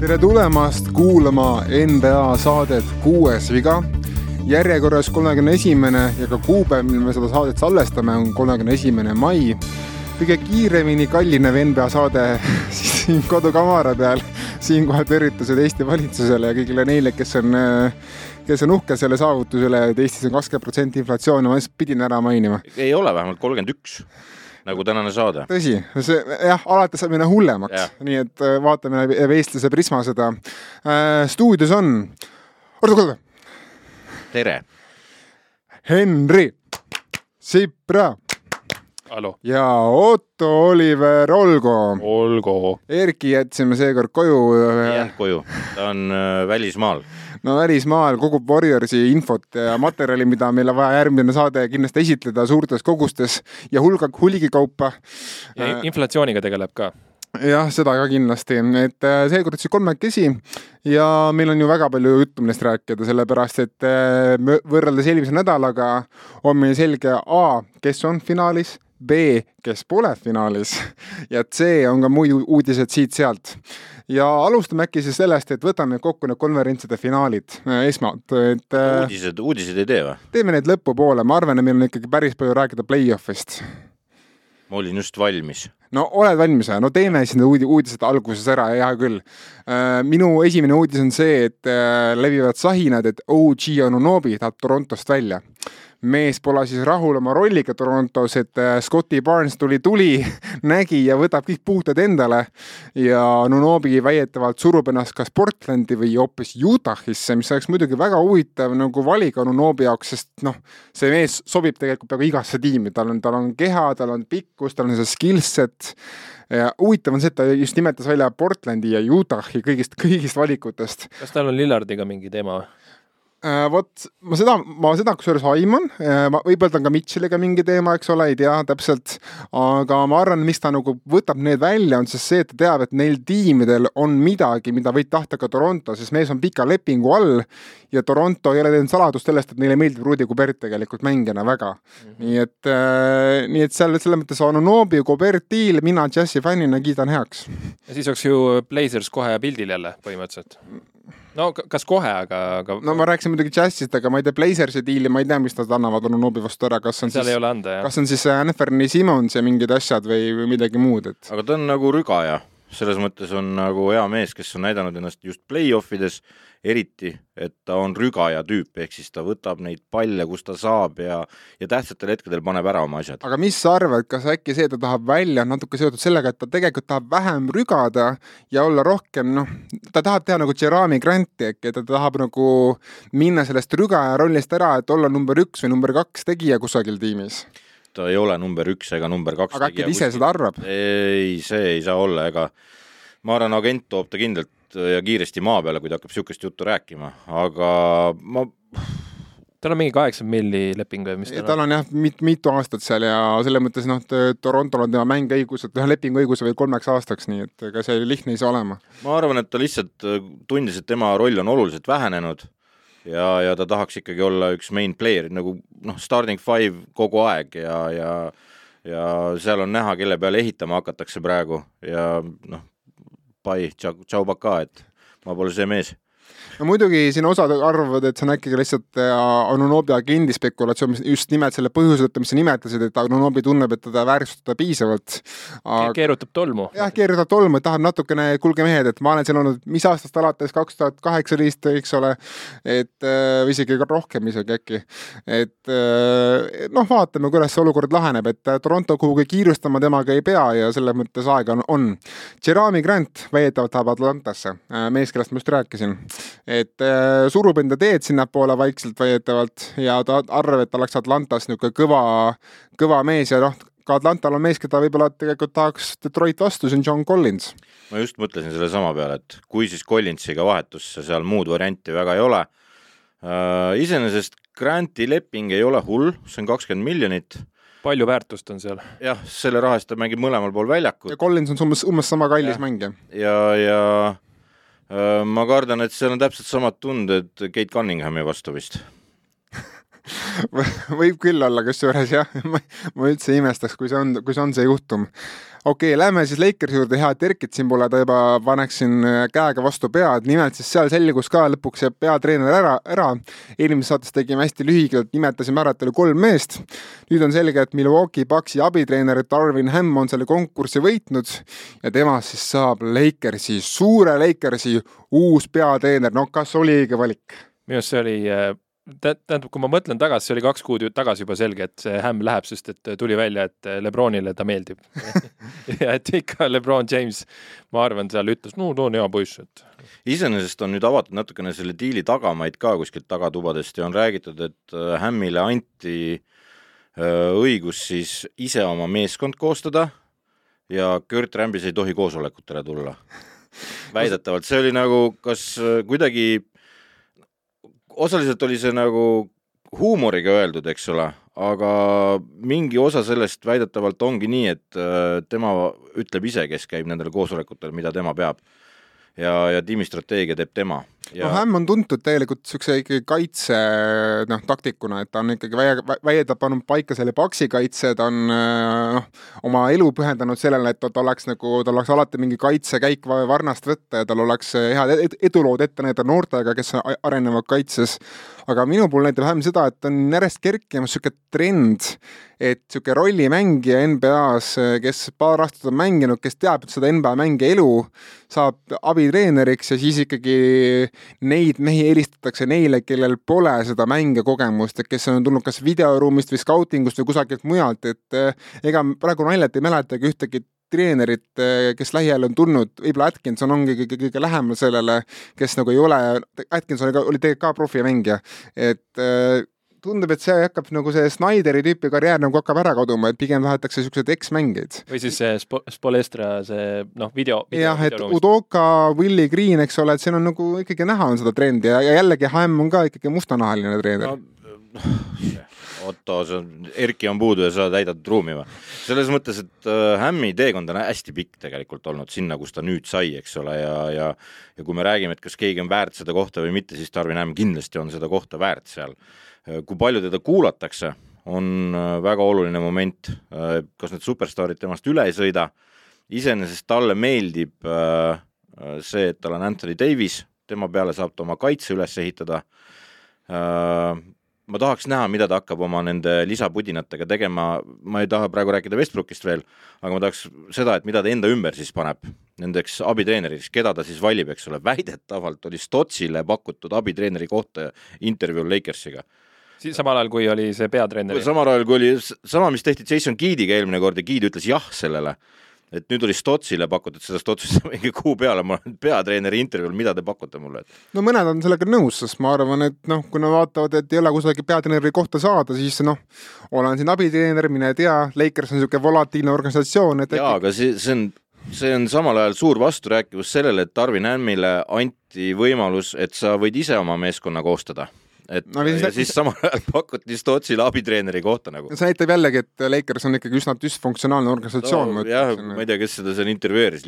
tere tulemast kuulama NBA saadet Kuues viga. järjekorras kolmekümne esimene ja ka kuupäev, mil me seda saadet salvestame, on kolmekümne esimene mai. kõige kiiremini kallinev NBA saade siin kodukamara peal. siinkohal tervitused Eesti valitsusele ja kõigile neile, kes on, kes on uhke selle saavutuse üle, et Eestis on kakskümmend protsenti inflatsiooni, ma lihtsalt pidin ära mainima. ei ole vähemalt kolmkümmend üks nagu tänane saade. tõsi, see jah, alati saab minna hullemaks, nii et äh, vaatame läbi eestlase prisma seda äh,. stuudios on, oota, kuulge. tere. Henri Sipra. ja Otto Oliver Olgo. olgu. Erki jätsime seekord koju. ei jäänud koju, ta on äh, välismaal no välismaal kogub Warriorsi infot ja materjali, mida meil on vaja järgmine saade kindlasti esitleda suurtes kogustes ja hulga, hulgikaupa. ja inflatsiooniga tegeleb ka. Jah, seda ka kindlasti, et äh, seekord siis kolmekesi ja meil on ju väga palju juttu, millest rääkida, sellepärast et äh, võrreldes eelmise nädalaga on meil selge A, kes on finaalis, B, kes pole finaalis. Ja C on ka muid uudised siit-sealt ja alustame äkki siis sellest, et võtame kokku need konverentside finaalid äh, esmalt, et. Äh, uudised, uudiseid ei tee või? teeme neid lõpupoole, ma arvan, et meil on ikkagi päris palju rääkida play-off'ist. ma olin just valmis. no oled valmis või? no teeme siis need uudi-, uudised alguses ära, hea küll. Äh, minu esimene uudis on see, et levivad sahinad, et OG Anunobi tahab Torontost välja mees pole siis rahul oma rolliga Torontos, et äh, Scotti Barnes tuli, tuli, nägi ja võtab kõik puhtad endale ja Nunobi väidetavalt surub ennast kas Portlandi või hoopis Utah'isse, mis oleks muidugi väga huvitav nagu valik Nunobi jaoks, sest noh, see mees sobib tegelikult peaaegu igasse tiimi, tal on, tal on keha, tal on pikkus, tal on see skillset ja huvitav on see, et ta just nimetas välja Portlandi ja Utahi kõigist, kõigist valikutest. kas tal on Lillardiga mingi teema või? Äh, vot ma seda, ma seda kusjuures aiman, äh, võib-olla on ka Mitchell'iga mingi teema, eks ole, ei tea täpselt, aga ma arvan, miks ta nagu võtab need välja, on siis see, et ta teab, et neil tiimidel on midagi, mida võid tahta ka Toronto, sest mees on pika lepingu all ja Toronto ei ole teinud saladust sellest, et neile meeldib Rudi Gobert tegelikult mängijana väga mm. -hmm. nii et äh,, nii et seal selles mõttes Anunobi, Gobert deal, mina Jazzi fännina kiidan heaks. ja siis oleks ju Blazers kohe pildil jälle põhimõtteliselt no kas kohe, aga, aga. no ma rääkisin muidugi Jazzist, aga ma ei tea, Blazersi diili ma ei tea, mis nad annavad Onunobi vastu ära, kas on seal siis, kas on siis Anthony Simmons ja mingid asjad või, või midagi muud, et. aga ta on nagu rügaja, selles mõttes on nagu hea mees, kes on näidanud ennast just play-off ides eriti, et ta on rügaja tüüp, ehk siis ta võtab neid palle, kus ta saab ja ja tähtsatel hetkedel paneb ära oma asjad. aga mis sa arvad, kas äkki see, ta tahab välja, on natuke seotud sellega, et ta tegelikult tahab vähem rügada ja olla rohkem noh, ta tahab teha nagu Jerami Granti äkki, et ta tahab nagu minna sellest rügaja rollist ära, et olla number üks või number kaks tegija kusagil tiimis ta ei ole number üks ega number kaks aga äkki ta ise seda arvab? ei, see ei saa olla, ega ma arvan, agent toob ta kindlalt ja kiiresti maa peale, kui ta hakkab niisugust juttu rääkima, aga ma tal on mingi kaheksakümmend milli leping või mis tal on? tal on jah, mit-, mitu aastat seal ja selles mõttes noh, Torontol on tema mänguõigused, ühe lepinguõiguse veel kolmeks aastaks, nii et ega see lihtne ei saa olema. ma arvan, et ta lihtsalt äh, tundis, et tema roll on oluliselt vähenenud ja, ja ta tahaks ikkagi olla üks main player nagu noh, starting five kogu aeg ja, ja ja seal on näha, kelle peale ehitama hakatakse praegu. Ja noh, pai, tšau, tšau, pakaa, et ma pole see mees no muidugi siin osad arvavad, et see on äkki lihtsalt äh, Anunobi agendi spekulatsioon, mis just nimelt selle põhjuse tõttu, mis sa nimetasid, et Anunobi tunneb, et teda väärtustada piisavalt aga.... keerutab tolmu. jah, keerutab tolmu, et tahab natukene, kuulge mehed, et ma olen siin olnud, mis aastast alates, kaks tuhat kaheksateist, eks ole, et äh, või isegi rohkem isegi äkki. et äh, noh, vaatame, kuidas see olukord laheneb, et Toronto kuhugi kiirustama temaga ei pea ja selles mõttes aega on, on. Jerami Grant väidetavalt tahab Atlantasse, mees, kellest ma just rääkisin et äh, surub enda teed sinnapoole vaikselt väidetavalt ja ta arvab, et ta oleks Atlantas niisugune kõva, kõva mees ja noh, ka Atlantal on mees, keda võib-olla tegelikult tahaks Detroit vastu, see on John Collins. ma just mõtlesin sellesama peale, et kui siis Collinsiga vahetusse, seal muud varianti väga ei ole uh,. iseenesest Granti leping ei ole hull, see on kakskümmend miljonit palju väärtust on seal? jah, selle raha eest ta mängib mõlemal pool väljakut. ja Collins on umbes, umbes sama kallis ja. mängija. ja, ja Äh, ma kardan, et seal on täpselt samad tunded Kate Cunninghami vastu vist võib küll olla, kusjuures jah, ma üldse ei imestaks, kui see on, kui see on see juhtum. Okei okay,, lähme siis Lakersi juurde, hea, et Erkit siin pole, ta juba paneksin äh, käega vastu pead, nimelt siis seal selgus ka lõpuks see peatreener ära, ära. eelmises saates tegime hästi lühidalt, nimetasime ära, et oli kolm meest. nüüd on selge, et Milwaukee Bucksi abitreener Darvin Ham on selle konkursi võitnud ja temast siis saab Lakersi, suure Lakersi uus peatreener, no kas oli õige valik? minu arust see oli äh, tähendab, kui ma mõtlen tagasi, see oli kaks kuud tagasi juba selge, et see Hämm läheb, sest et tuli välja, et Lebronile ta meeldib ja et ikka Lebron James, ma arvan, seal ütles, no ta on hea poiss, et. iseenesest on nüüd avatud natukene selle diili tagamaid ka kuskilt tagatubadest ja on räägitud, et Hämmile anti õigus siis ise oma meeskond koostada ja Kurt Rambis ei tohi koosolekutele tulla. väidetavalt, see oli nagu kas kuidagi osaliselt oli see nagu huumoriga öeldud, eks ole, aga mingi osa sellest väidetavalt ongi nii, et äh, tema ütleb ise, kes käib nendel koosolekutel, mida tema peab ja, ja tiimi strateegia teeb tema. Ja... no Hämm on tuntud tegelikult niisuguse ikkagi kaitse noh, taktikuna, et ta on ikkagi väie, ta pannud paika selle paksi kaitse, ta on noh, oma elu pühendanud sellele, et ta oleks nagu, tal oleks alati mingi kaitsekäik varnast võtta ja tal oleks head edulood ette näidata noortega, kes arenevad kaitses. aga minu puhul näitab Hämm seda, et on järjest kerkimas niisugune trend, et niisugune rollimängija NBA-s, kes paar aastat on mänginud, kes teab seda NBA mängi elu, saab abitreeneriks ja siis ikkagi neid mehi helistatakse neile, kellel pole seda mängekogemust, et kes on tulnud kas videoruumist või skautingust või kusagilt mujalt, et eh, ega praegu naljalt ei mäletagi ühtegi treenerit, eh, kes lähiajal on tulnud, võib-olla Atkinson ongi kõige, kõige lähemal sellele, kes nagu ei ole, Atkinson oli tegelikult ka profimängija, et eh, tundub, et see hakkab nagu see Snyderi tüüpi karjäär nagu hakkab ära kaduma, et pigem tahetakse siukseid eksmängijaid. või siis see Sp Spolestra see noh, video, video. jah, et Udoka, Willie Green, eks ole, et siin on nagu ikkagi näha on seda trendi ja, ja jällegi Hamm on ka ikkagi mustanahaline treener no,. Otto, see on, Erki on puudu ja sa täidad ruumi või? selles mõttes, et äh, Hämmi teekond on hästi pikk tegelikult olnud sinna, kus ta nüüd sai, eks ole, ja, ja ja kui me räägime, et kas keegi on väärt seda kohta või mitte, siis Tarvin Hämm kindlasti on seda kohta väärt seal Äh, kui palju teda kuulatakse, on äh, väga oluline moment, äh, kas need superstaarid temast üle ei sõida, iseenesest talle meeldib see, et tal on Anthony Davis, tema peale saab ta oma kaitse üles ehitada, ma tahaks näha, mida ta hakkab oma nende lisapudinatega tegema, ma ei taha praegu rääkida Westbrookist veel, aga ma tahaks seda, et mida ta enda ümber siis paneb. Nendeks abitreeneriks, keda ta siis valib, eks ole, väidetavalt oli Stotsile pakutud abitreeneri kohta intervjuul Lakersiga siis samal ajal, kui oli see peatreener. samal ajal, kui oli sama, mis tehti Jason Keediga eelmine kord ja Keed ütles jah sellele et nüüd oli Stotsile pakutud seda Stotsi mingi kuu peale, ma olen peatreeneri intervjuul, mida te pakute mulle? no mõned on sellega nõus, sest ma arvan, et noh, kui nad vaatavad, et ei ole kusagil peatreeneri kohta saada, siis noh, olen siin abitreener, mine tea, Lakers on niisugune volatiilne organisatsioon, et jaa, aga see, see on see on samal ajal suur vasturääkivus sellele, et Tarvin Hämmile anti võimalus, et sa võid ise oma meeskonna koostada et no, siis, ja siis samal ajal pakuti Stotsile abitreeneri kohta nagu. see näitab jällegi, et Lakers on ikkagi üsna düsfunktsionaalne organisatsioon no,. jah, ma ei tea, kes seda seal intervjueeris,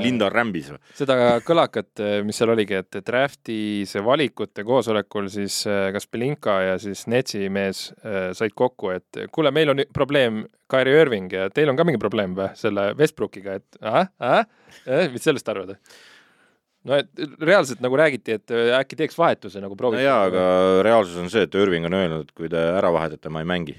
Linda Rämbis või? seda kõlakat, mis seal oligi, et drafti see valikute koosolekul siis kas Belinka ja siis Netsi mees äh, said kokku, et kuule, meil on probleem Kairi Irving ja teil on ka mingi probleem või selle Westbrookiga, et ahah, ahah, mis sellest arvad? No et reaalselt nagu räägiti, et äh, äkki teeks vahetuse nagu prooviks. no jaa, aga reaalsus on see, et Irving on öelnud, et kui te ära vahetate, ma ei mängi.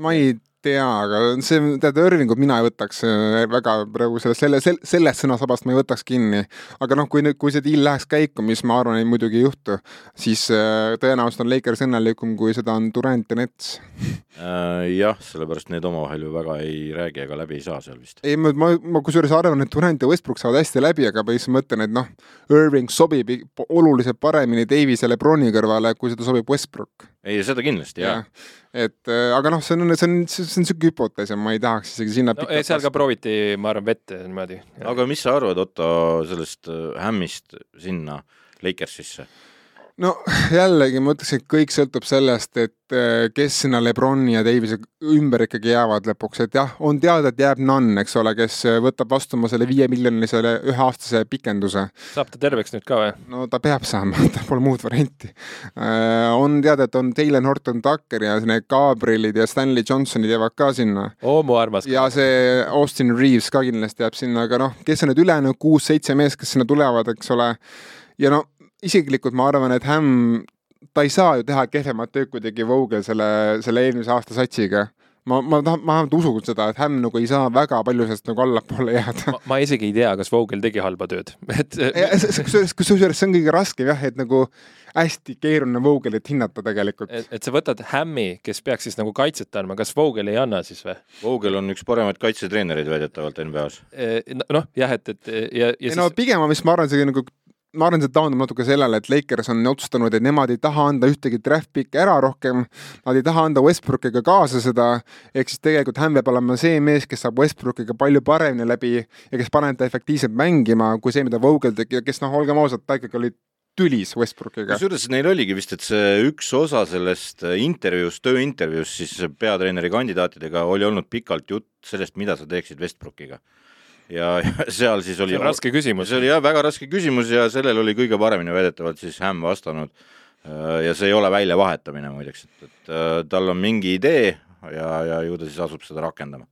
ma ei tea, aga see, tead, Irvingut mina ei võtaks äh, väga praegu selle, selle, selle, sellest sõnasabast ma ei võtaks kinni. aga noh, kui nüüd, kui see deal läheks käiku, mis ma arvan, ei muidugi ei juhtu, siis äh, tõenäoliselt on Lakers õnnelikum, kui seda on Durant ja Nets äh,. jah, sellepärast need omavahel ju väga ei räägi ega läbi ei saa seal vist. ei, ma, ma, ma kusjuures arvan, et Durant ja Westbrook saavad hästi läbi, aga ma lihtsalt mõtlen, et noh, Irving sobib oluliselt paremini Davise ja Lebroni kõrvale, kui seda sobib Westbrook. ei, seda kindlasti, jah ja et äh, aga noh, see on, see on, see on niisugune hüpotees ja ma ei tahaks isegi sinna no, seal ka prooviti, ma arvan, vette niimoodi. aga mis sa arvad, Otto, sellest Hämmist äh, sinna Lakersisse? No jällegi ma ütleks, et kõik sõltub sellest, et äh, kes sinna Lebroni ja Davise ümber ikkagi jäävad lõpuks, et jah, on teada, et jääb Nunn, eks ole, kes võtab vastu oma selle viiemiljonilisele üheaastase pikenduse. saab ta terveks nüüd ka või? no ta peab saama, tal pole muud varianti. Äh, on teada, et on Taylor Horton Tucker ja need Gabrielid ja Stanley Johnsonid jäävad ka sinna. oo, mu armas. ja see Austin Reaves ka kindlasti jääb sinna, aga noh, kes on need ülejäänud kuus-seitse meest, kes sinna tulevad, eks ole. ja no isiklikult ma arvan, et Hämm, ta ei saa ju teha kehvemat tööd, kui tegi Vogel selle, selle eelmise aasta satsiga ma, ma tahan, ma vähemalt usun seda, et Hämm nagu ei saa väga palju sellest nagu allapoole jääda. ma isegi ei tea, kas Vogel tegi halba tööd, et. kusjuures, kusjuures see on kõige raskem jah, et nagu hästi keeruline Vogelit hinnata tegelikult. et, et sa võtad Hämmi, kes peaks siis nagu kaitset andma, kas Vogel ei anna siis või? Vogel on üks paremaid kaitsetreenereid väidetavalt NBA-s. noh, jah, et, et ja, ja ei, siis. no pigem on vist, ma arvan, see nagu ma arvan, see taandub natuke sellele, et Lakers on otsustanud, et nemad ei taha anda ühtegi draft pick'i ära rohkem, nad ei taha anda Westbrookiga kaasa seda, ehk siis tegelikult Hämm peab olema see mees, kes saab Westbrookiga palju paremini läbi ja kes paneb ta efektiivselt mängima, kui see, mida Vogel tegi ja kes noh, olgem ausad, ta ikkagi oli tülis Westbrookiga. kusjuures neil oligi vist, et see üks osa sellest intervjuust, tööintervjuust siis peatreeneri kandidaatidega oli olnud pikalt jutt sellest, mida sa teeksid Westbrookiga ja, ja seal siis oli. raske küsimus. see oli jah, väga raske küsimus ja sellele oli kõige paremini väidetavalt siis Hämm vastanud. Äh, ja see ei ole väljavahetamine muideks, et, et äh, tal on mingi idee ja, ja ju ta siis asub seda rakendama.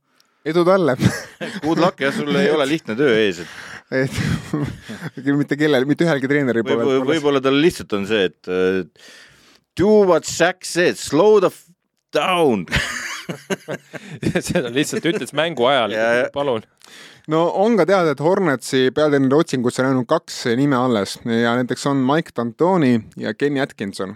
edu talle Good luck jah, sul ei ole lihtne töö ees, et et mitte kellel, mitte ühelgi treeneril pole võib. võib-olla tal lihtsalt on see, et uh, do what Shaq said, slow the f down seda lihtsalt ütles mängu ajal, palun no on ka teada, et Hornetsi peatreeneri otsingusse on ainult kaks nime alles ja nendeks on Mike D'Antoni ja Kenny Atkinson.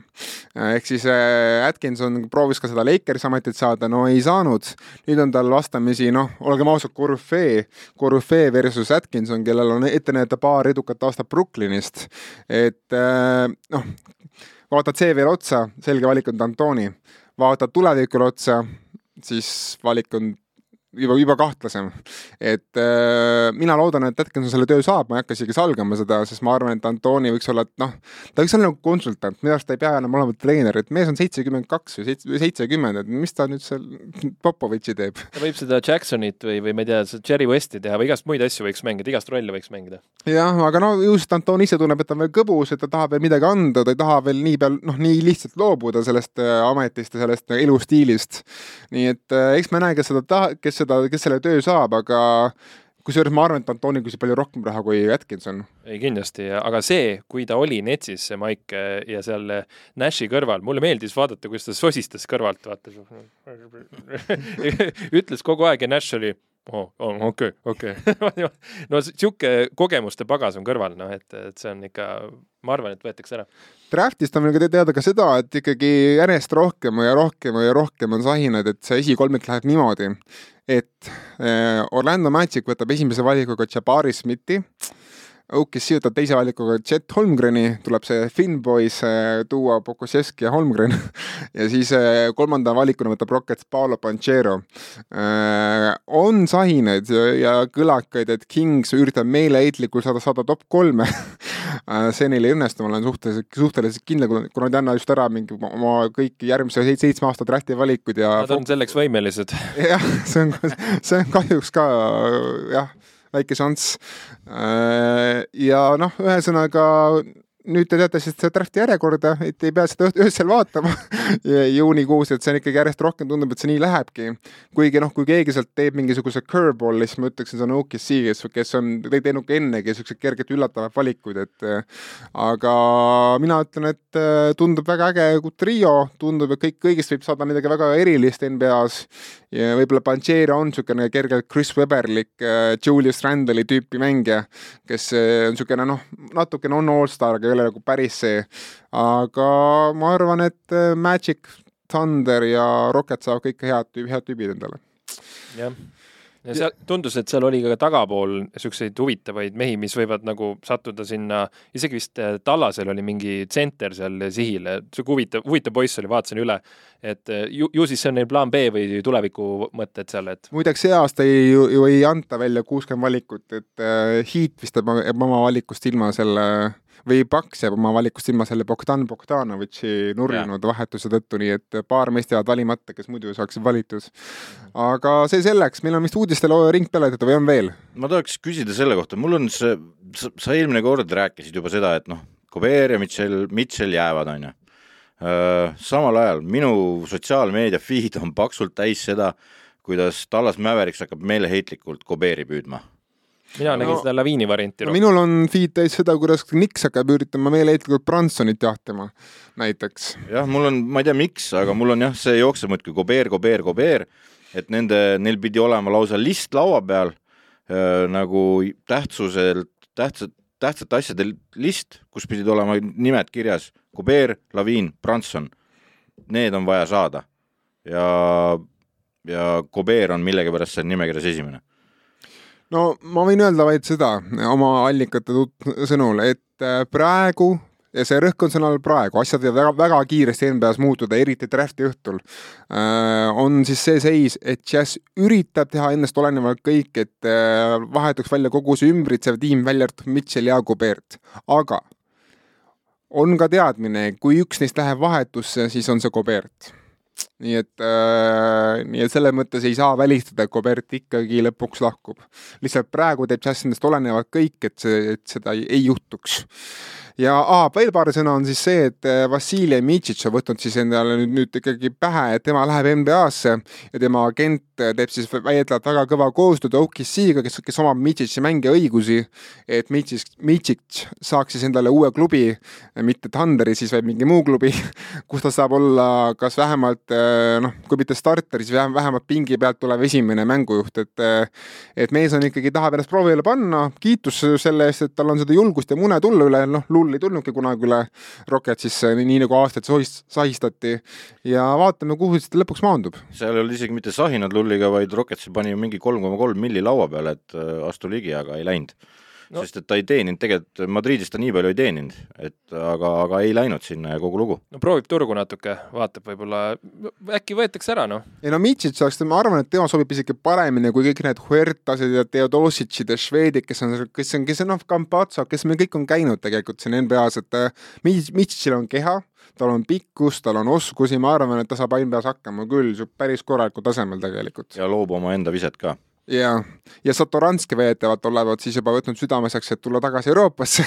ehk siis äh, Atkinson proovis ka seda Lakersi ametit saada, no ei saanud. nüüd on tal vastamisi, noh, olgem ausad, Corufee, Corufee versus Atkinson, kellel on ette näidata paar edukat aastat Brooklynist. et äh, noh, vaatad CV-le otsa, selge valik on D'Antoni. vaatad tulevikule otsa, siis valik on juba, juba kahtlasem. et äh, mina loodan, et Atkinson selle töö saab, ma ei hakka isegi salgama seda, sest ma arvan, et Antoni võiks olla, et noh, ta võiks olla nagu konsultant, minu arust ta ei pea enam olema treener, et mees on seitsekümmend kaks või seitsekümmend, et mis ta nüüd seal Popovitši teeb? ta võib seda Jacksonit või, või ma ei tea, Jerry Westi teha või igast muid asju võiks mängida, igast rolle võiks mängida. jah, aga no ju siis Anton ise tunneb, et ta on veel kõbus, et ta tahab veel midagi anda, ta ei taha veel nii peal, noh, nii lihtsalt loobuda sellest äh, ametist ja sellest elustiilist. nii et äh, eks me näe, kes seda taha, kes seda, kes selle töö saab, aga kusjuures ma arvan, et Antoni küsis palju rohkem raha kui Atkinson. ei kindlasti, aga see, kui ta oli Netsis, see Mike ja seal Nashi kõrval, mulle meeldis vaadata, kuidas ta sosistas kõrvalt, vaata ütles kogu aeg ja Nash oli okei, okei. no sihuke kogemuste pagas on kõrval, noh, et, et see on ikka, ma arvan, et võetakse ära. Draftist on ka teada ka seda, et ikkagi järjest rohkem ja rohkem ja rohkem on sahinad, et see esikolmik läheb niimoodi, et eh, Orlando Magic võtab esimese valikuga Jabari Smithi OKC võtab teise valikuga Chet Holmgreni, tuleb see Finn Boys eh, tuua Pokusevski ja Holmgren ja siis eh, kolmanda valikuna võtab Rockets Paolo Panchero. Eh, on sahinaid ja kõlakaid, et Kings üritab meeleheitlikult saada, saada top kolme see neil ei õnnestu, ma olen suhteliselt, suhteliselt kindel, kuna nad ei anna just ära mingi oma kõik järgmise seitsme aasta drafti valikud ja Nad on selleks võimelised. jah, see on, see on kahjuks ka jah väike šanss. Äh, ja noh, ühesõnaga nüüd te teate siis seda drafti järjekorda, et ei pea seda öösel vaatama juunikuus, et see on ikkagi järjest rohkem tundub, et see nii lähebki. kuigi noh, kui keegi sealt teeb mingisuguse curveball'i, siis ma ütleksin, see on OKC, kes, kes on teinud ka ennegi siukseid kergelt üllatavaid valikuid, et aga mina ütlen, et äh, tundub väga äge trio, tundub, et kõik, kõigist võib saada midagi väga erilist NBA-s ja võib-olla Panchero on niisugune kergelt Chris Webberlik äh, Julius Randle'i tüüpi mängija, kes äh, on niisugune noh, natukene on allstar, aga ei ole nagu päris see. aga ma arvan, et äh, Magic, Thunder ja Rocket saavad kõik head, head tüübid endale. jah ja seal tundus, et seal oli ka tagapool niisuguseid huvitavaid mehi, mis võivad nagu sattuda sinna, isegi vist äh, Tallasel oli mingi tsenter seal sihil, sihuke huvitav, huvitav poiss oli, vaatasin üle. et äh, ju, ju siis see on neil plaan B või tulevikumõtted seal, et. muideks see aasta ei, ju, ju ei anta välja kuuskümmend valikut, et äh, Heat vist jääb oma valikust ilma selle või Paks jääb oma valikust ilma selle Bogdan Bogdanovitši nurjunud vahetuse tõttu, nii et paar meest jäävad valimata, kes muidu saaksid valitud. aga see selleks, meil on vist uudistele ring pealetada või on veel? ma tahaks küsida selle kohta, mul on see, sa eelmine kord rääkisid juba seda, et noh, Kober ja Mitchell, Mitchell jäävad, on ju. samal ajal minu sotsiaalmeedia feed on paksult täis seda, kuidas Tallas Mavericks hakkab meeleheitlikult Koberi püüdma mina nägin no, seda laviini varianti no,. minul on feed täis seda, kuidas Nix hakkab üritama meeleheitlikult Bransonit jahtima, näiteks. jah, mul on, ma ei tea, miks, aga mul on jah, see jookseb muudkui Kober, Kober, Kober, et nende, neil pidi olema lausa list laua peal äh, nagu tähtsuselt, tähtsad, tähtsate asjade list, kus pidid olema nimed kirjas, Kober, Laviin, Branson. Need on vaja saada ja, ja Kober on millegipärast seal nimekirjas esimene no ma võin öelda vaid seda oma allikate sõnul, et äh, praegu ja see rõhk on sõnal praegu, asjad võivad väga, väga kiiresti NBA-s muutuda, eriti draft'i õhtul äh,. on siis see seis, et Jazz üritab teha endast olenevalt kõik, et äh, vahetuks välja kogu see ümbritsev tiim, välja arvatud Mitchell ja Gobert, aga on ka teadmine, kui üks neist läheb vahetusse, siis on see Gobert nii et äh,, nii et selles mõttes ei saa välistada, et Gobert ikkagi lõpuks lahkub. lihtsalt praegu teeb Jazz endast olenevalt kõik, et see, et seda ei, ei juhtuks ja aa, veel paar sõna on siis see, et äh, Vassiljev Mitšitš on võtnud siis endale nüüd, nüüd ikkagi pähe, et tema läheb NBA-sse ja tema agent äh, teeb siis väidetavalt väga kõva koostööd OKC-ga, kes, kes omab Mitšitši mängiõigusi, et Mitšitš, Mitšitš saaks siis endale uue klubi, mitte Thunderi siis, vaid mingi muu klubi, kus ta saab olla kas vähemalt äh, noh, kui mitte starter, siis vähemalt pingi pealt tulev esimene mängujuht, et et mees on ikkagi, tahab ennast proovile panna, kiitus selle eest, et tal on seda julgust ja mune tulla üle, noh, hull ei tulnudki kunagi üle Rocketsisse, nii nagu aastaid sahistati. ja vaatame, kuhu siis ta lõpuks maandub. seal ei olnud isegi mitte sahinad lulliga, vaid Rockets pani mingi kolm koma kolm milli laua peale, et äh, astu ligi, aga ei läinud no. sest et ta ei teeninud, tegelikult Madridis ta nii palju ei teeninud, et aga, aga ei läinud sinna ja kogu lugu. no proovib turgu natuke, vaatab võib-olla, äkki võetakse ära, noh. ei no Mitšits oleks, ma arvan, et tema sobib isegi paremini kui kõik need Huertased ja Theodosicid ja Švedid, kes on, kes on, kes on noh, Campazzo, kes meil kõik on käinud tegelikult siin NBA-s, et äh, Mitšitsil on keha, tal on pikkust, tal on oskusi, ma arvan, et ta saab NBA-s hakkama küll päris korralikul tasemel tegelikult. ja loob omaenda viset ka ja, ja Satoranski veetavad olevat siis juba võtnud südameseks, et tulla tagasi Euroopasse.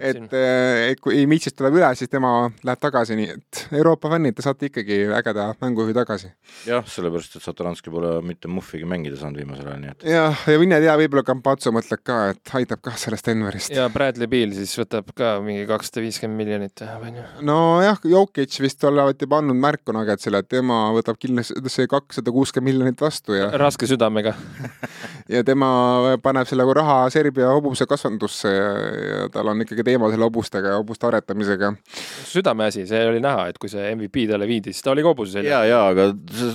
et, eh, et kui Mitsist tuleb üle, siis tema läheb tagasi, nii et Euroopa fännid, te saate ikkagi ägeda mängujuhi tagasi. jah, sellepärast, et Satoranski pole mitte muhvigi mängida saanud viimasel ajal, nii et. jah, ja mine tea, võib-olla Campazzo mõtleb ka, et aitab kah sellest Denverist. ja Bradley Beal siis võtab ka mingi kakssada viiskümmend miljonit, on ju. nojah, Jokic vist olevat juba andnud märku Nuggetsile, et tema võtab kindlasti see kakssada kuuskümmend miljonit vastu ja. raske südamega ja tema paneb selle raha Serbia hobuse kasvandusse ja, ja tal on ikkagi teema selle hobustega ja hobuste aretamisega. südameasi, see oli näha, et kui see MVP talle viidi, siis ta oli ka hobuse seljas. ja, ja aga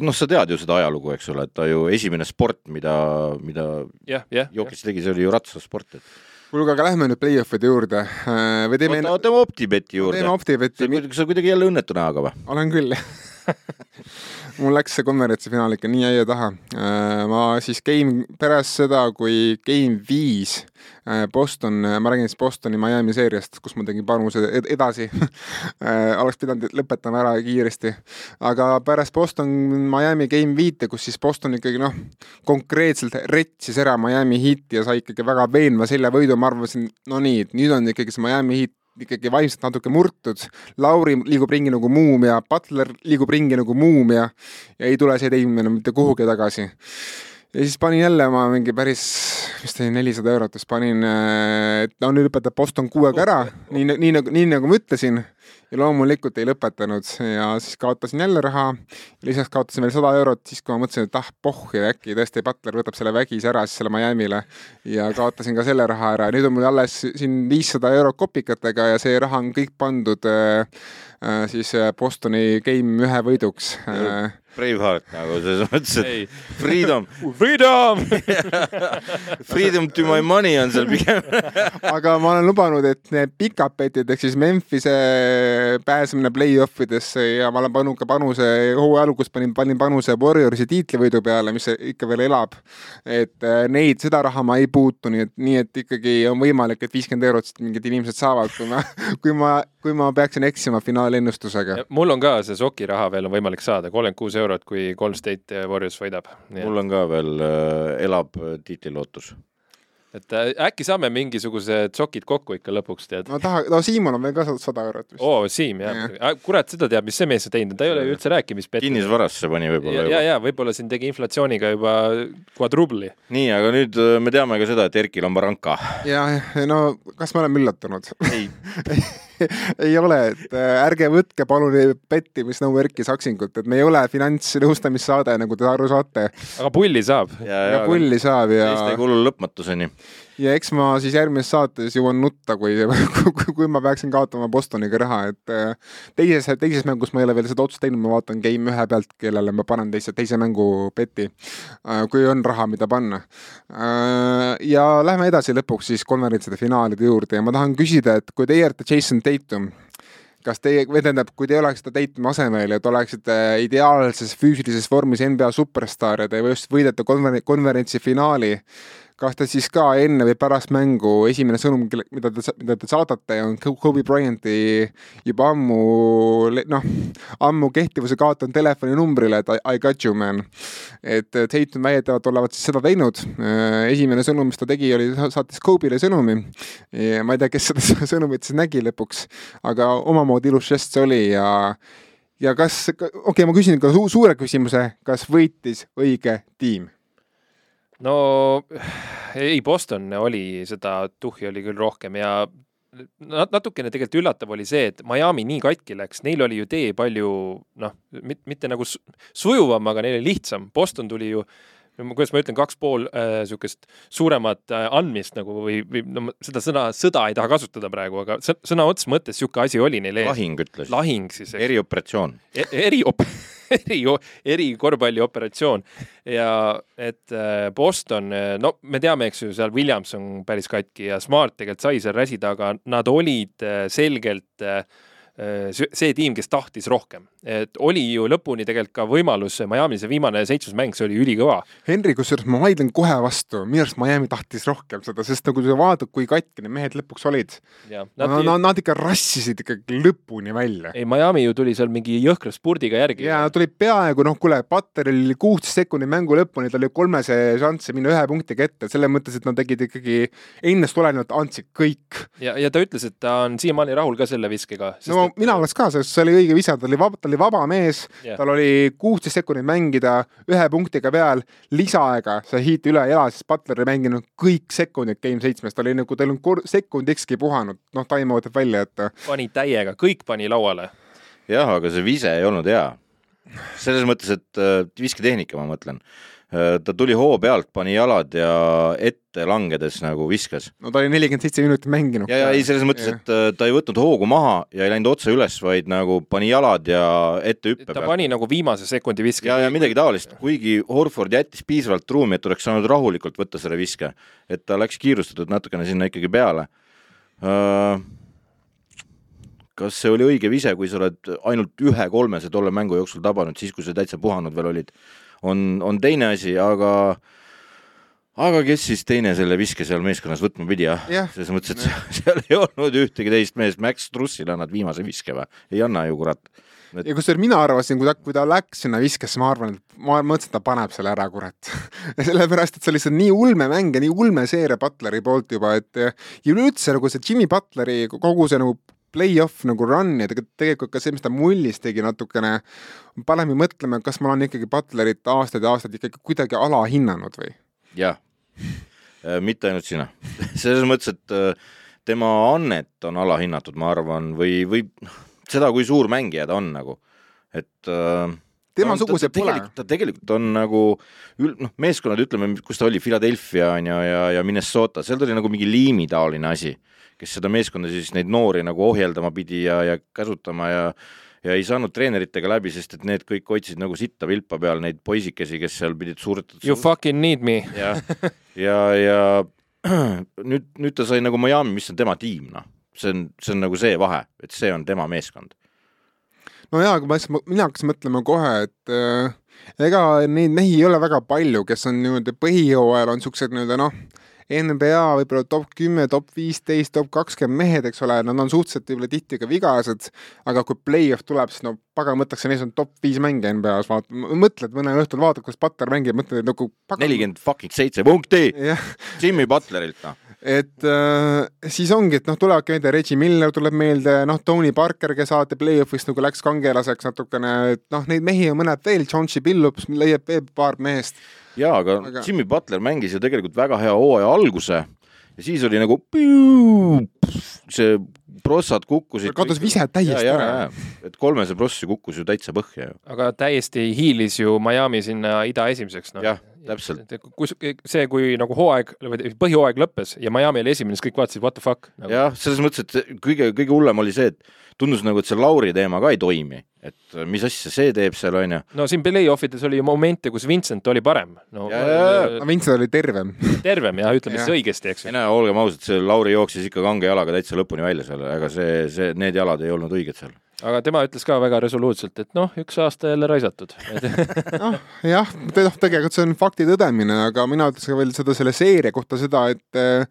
noh, sa tead ju seda ajalugu, eks ole, et ta ju esimene sport, mida, mida Jokis tegi, see oli ju ratsasport, et kuulge, aga lähme nüüd play-off'ide juurde äh, või teeme oota, teeme Optibeti juurde. teeme Optibeti. sa kuidagi jälle õnnetu näoga või? olen küll mul läks see konverentsi finaal ikka nii aia taha. Äh, ma siis game, pärast seda, kui game viis äh, Boston, ma räägin siis Bostoni Miami seeriast, kus ma tegin panuse edasi oleks pidanud lõpetama ära kiiresti. aga pärast Boston Miami game viite, kus siis Boston ikkagi noh, konkreetselt retsis ära Miami Heati ja sai ikkagi väga veenva seljavõidu, ma arvasin, no nii, et nüüd on ikkagi see Miami Heat ikkagi vaimselt natuke murtud. Lauri liigub ringi nagu muumia, Butler liigub ringi nagu muumia ja ei tule see teim enam mitte kuhugi tagasi. Ja siis panin jälle oma mingi päris, vist oli nelisada eurot, siis panin, et no nüüd lõpetab Boston kuuega ära, nii, nii nagu, nii nagu ma ütlesin. Ja loomulikult ei lõpetanud. Ja siis kaotasin jälle raha. lisaks kaotasin veel sada eurot, siis kui ma mõtlesin, et ah pohh ja äkki tõesti Butler võtab selle vägisi ära siis selle Miami'le. Ja kaotasin ka selle raha ära. nüüd on mul alles siin viissada eurot kopikatega ja see raha on kõik pandud äh, äh, siis äh, Bostoni game ühe võiduks. Äh, Braveheart nagu selles mõttes, et freedom, freedom freedom to my money on seal pigem. aga ma olen lubanud, et need pikad petid ehk siis Memphise pääsemine play-off idesse ja ma olen pannud ka panuse, hooaja alguses panin, panin panuse Warriorsi tiitlivõidu peale, mis ikka veel elab. et äh, neid, seda raha ma ei puutu, nii et, nii et ikkagi on võimalik, et viiskümmend eurot mingid inimesed saavad, kui ma, kui ma, kui ma peaksin eksima finaalennustusega. mul on ka see soki raha veel on võimalik saada, kolmkümmend kuus eurot, kui Golden State Warriors võidab. mul on ka veel äh, elab tiitlilootus. Et äh, äkki saame mingisugused sokid kokku ikka lõpuks, tead. no taha, no Siimon on veel ka sada eurot vist. oo, Siim, Jah. jah. kurat, seda teab, mis see mees on teinud, ta ei ole ju üldse rääkimispetti. kinnisvarasse pani võib-olla ja, ja, ja võib-olla siin tegi inflatsiooniga juba quadrubli. nii, aga nüüd äh, me teame ka seda, et Erkil on baranka. ja, no kas me oleme üllatunud? ei, ei ole, et äh, ärge võtke palun pettimisnõu Erki Saksingut, et me ei ole finantsnõustamissaade, nagu te aru saate. aga pulli saab. ja, ja pulli saab ja, Eesti ei kuulu lõpmatuseni. Ja eks ma siis järgmises saates jõuan nutta, kui, kui, ma peaksin kaotama Bostoniga raha, et äh, teises, teises mängus ma ei ole veel seda otsust teinud, ma vaatan game ühe pealt, kellele ma panen teise, teise mängu peti, kui on raha, mida panna. ja lähme edasi lõpuks siis konverentside finaalide juurde ja ma tahan küsida, et kui teie olete Jason Tatum, kas teie, või tähendab, kui te oleksite Tatumi asemel ja te oleksite ideaalses füüsilises vormis NBA superstaar ja te just võidate konver-, konverentsi finaali, kas te siis ka enne või pärast mängu esimene sõnum, mida te, mida te saadate, on Kobe Bryanti juba ammu, noh, ammu kehtivuse kaotanud telefoninumbrile, et I, got you man. et Tatum väidetavalt olevat siis seda teinud. esimene sõnum, mis ta tegi, oli, saatis Kobe'le sõnumi. ma ei tea, kes seda sõnumit siis nägi lõpuks, aga omamoodi ilus žest see oli ja ja kas, okei okay,, ma küsin ka su suure küsimuse, kas võitis õige tiim? No ei, Boston oli seda tuhhi oli küll rohkem ja nat- natukene tegelikult üllatav oli see, et Miami nii katki läks, neil oli ju tee palju noh, mitte nagu su- sujuvam, aga neil oli lihtsam. Boston tuli ju no kuidas ma ütlen, kaks pool äh, niisugust suuremat äh, andmist nagu või, või no seda sõna sõda ei taha kasutada praegu, aga sõ- sõna otseses mõttes niisugune asi oli neil ees. lahing ütles. lahing siis, erioperatsioon. E- eriop-, eri, eri korvpallioperatsioon ja et äh, Boston, no me teame, eks ju, seal Williams on päris katki ja Smart tegelikult sai seal räsida, aga nad olid äh, selgelt äh, see see tiim, kes tahtis rohkem, et oli ju lõpuni tegelikult ka võimalus Miami see viimane seitsmes mäng, see oli ülikõva. Henri, kusjuures ma vaidlen kohe vastu, minu arust Miami tahtis rohkem seda, sest nagu sa vaatad, kui katki need mehed lõpuks olid. Nad, nad nad, nad ikka rassisid ikkagi lõpuni välja. ei, Miami ju tuli seal mingi jõhkra spurdiga järgi. ja tuli peaaegu noh, kuule, Butleril oli kuusteist sekundit mängu lõpuni, tal oli kolmese šanss minna ühe punktiga ette, selles mõttes, et nad tegid ikkagi endast olenevalt andsid kõik. ja, ja ta ütles, et ta on siiamaani rahul ka selle viskega. no et... mina oleks ka, sest see oli õige visa, ta oli vaba, ta oli vaba mees Jah. tal oli kuusteist sekundit mängida ühe punktiga peal, lisaaega sai hiiti üle jala, sest Butler ei mänginud kõik sekundid game seitsmes, ta oli nagu, tal on kor- sekundikski puhanud, noh, out jääb välja, et pani täiega, kõik pani lauale. jah, aga see vise ei olnud hea. selles mõttes, et äh, visketehnika, ma mõtlen. Ta tuli hoo pealt, pani jalad ja ette langedes nagu viskas. no ta oli nelikümmend seitse minutit mänginud. ja, ja ei, selles mõttes, et äh, ta ei võtnud hoogu maha ja ei läinud otse üles, vaid nagu pani jalad ja ette hüppe ta pealt. pani nagu viimase sekundi viske. ja, ja midagi taolist, kuigi Horford jättis piisavalt ruumi, et oleks saanud rahulikult võtta selle viske, et ta läks kiirustatud natukene sinna ikkagi peale. kas see oli õige vise, kui sa oled ainult ühe kolmese tolle mängu jooksul tabanud, siis kui sa täitsa puhanud veel olid, on, on teine asi, aga aga kes siis teine selle viske seal meeskonnas võtma pidi, jah Jah. selles mõttes, et seal ei olnud ühtegi teist meest, Max Trussile annad viimase viske või? ei anna ju, kurat. ja kusjuures mina arvasin, kui ta, kui ta läks sinna viskesse, ma arvan, et ma mõtlesin, et ta paneb selle ära, kurat. sellepärast, et see oli lihtsalt nii ulme mäng ja nii ulme seeria Butleri poolt juba, et ja üleüldse nagu see Jimmy Butleri kogu see nagu play-off nagu run ja tegelikult ka see, mis ta mullis tegi natukene, paneb mind mõtlema, kas ma olen ikkagi Butlerit aastaid ja aastaid ikkagi kuidagi alahinnanud või? jah, mitte ainult sina. selles mõttes, et äh, tema annet on alahinnatud, ma arvan, või, või noh, seda, kui suur mängija ta on nagu, et äh, ta, pole. ta tegelikult on nagu ül-, noh, meeskonnad, ütleme, kus ta oli, Philadelphia on ju, ja, ja Minnesota, seal ta oli nagu mingi liimitaoline asi, kes seda meeskonda siis neid noori nagu ohjeldama pidi ja, ja käsutama ja ja ei saanud treeneritega läbi, sest et need kõik hoidsid nagu sitta vilpa peal neid poisikesi, kes seal pidid suurt You fucking need me. ja, ja, ja nüüd, nüüd ta sai nagu Miami, mis on tema tiim, noh. see on, see on nagu see vahe, et see on tema meeskond. No jaa, aga ma lihtsalt, mina hakkasin mõtlema kohe, et äh, ega neid mehi ei ole väga palju, kes on niimoodi põhijooajal on siuksed nii-öelda noh, NBA võib-olla top kümme, top viisteist, top kakskümmend mehed, eks ole, nad on suhteliselt võib-olla tihti ka vigased, aga kui play-off tuleb, siis no pagan mõtleks, neis on top viis mängija NBA-s, vaata, mõtled mõnel õhtul, vaatad, kuidas Butler mängib, mõtled nagu pagan... nelikümmend fucking seitse punkti Jimmy Butlerilt, noh. Et äh, siis ongi, et noh, tulevadki meelde Reggie Miller tuleb meelde, noh, Tony Parker, kes alati play-off'is nagu läks kangelaseks natukene, et noh, neid mehi on mõned veel, Chauncey Billups leiab veel paar mehest. jaa, aga Jimmy Butler mängis ju tegelikult väga hea hooaja alguse ja siis oli nagu see prossad kukkusid. kadus vised täiesti ära.. et kolmese pross ju kukkus ju täitsa põhja ju. aga täiesti hiilis ju Miami sinna ida esimeseks no.. jah, täpselt. kus see, kui nagu hooaeg või põhjooaeg lõppes ja Miami oli esimene, siis kõik vaatasid what the fuck nagu.. jah, selles mõttes, et kõige, kõige hullem oli see, et tundus nagu, et see Lauri teema ka ei toimi, et mis asja see teeb seal, onju. no siin play-off ides oli ju momente, kus Vincent oli parem. no Ja, ja, ja. no Vincent oli tervem. tervem ja ütleme Jah. siis õigesti, eks ei ju. no olgem ausad, see Lauri jooksis ikka kange jalaga täitsa lõpuni välja seal, ega see, see, need jalad ei olnud õiged seal. Aga tema ütles ka väga resoluutselt, et noh, üks aasta jälle raisatud. noh, jah, noh, tegelikult see on fakti tõdemine, aga mina ütleks ka veel seda selle seeria kohta seda, et äh,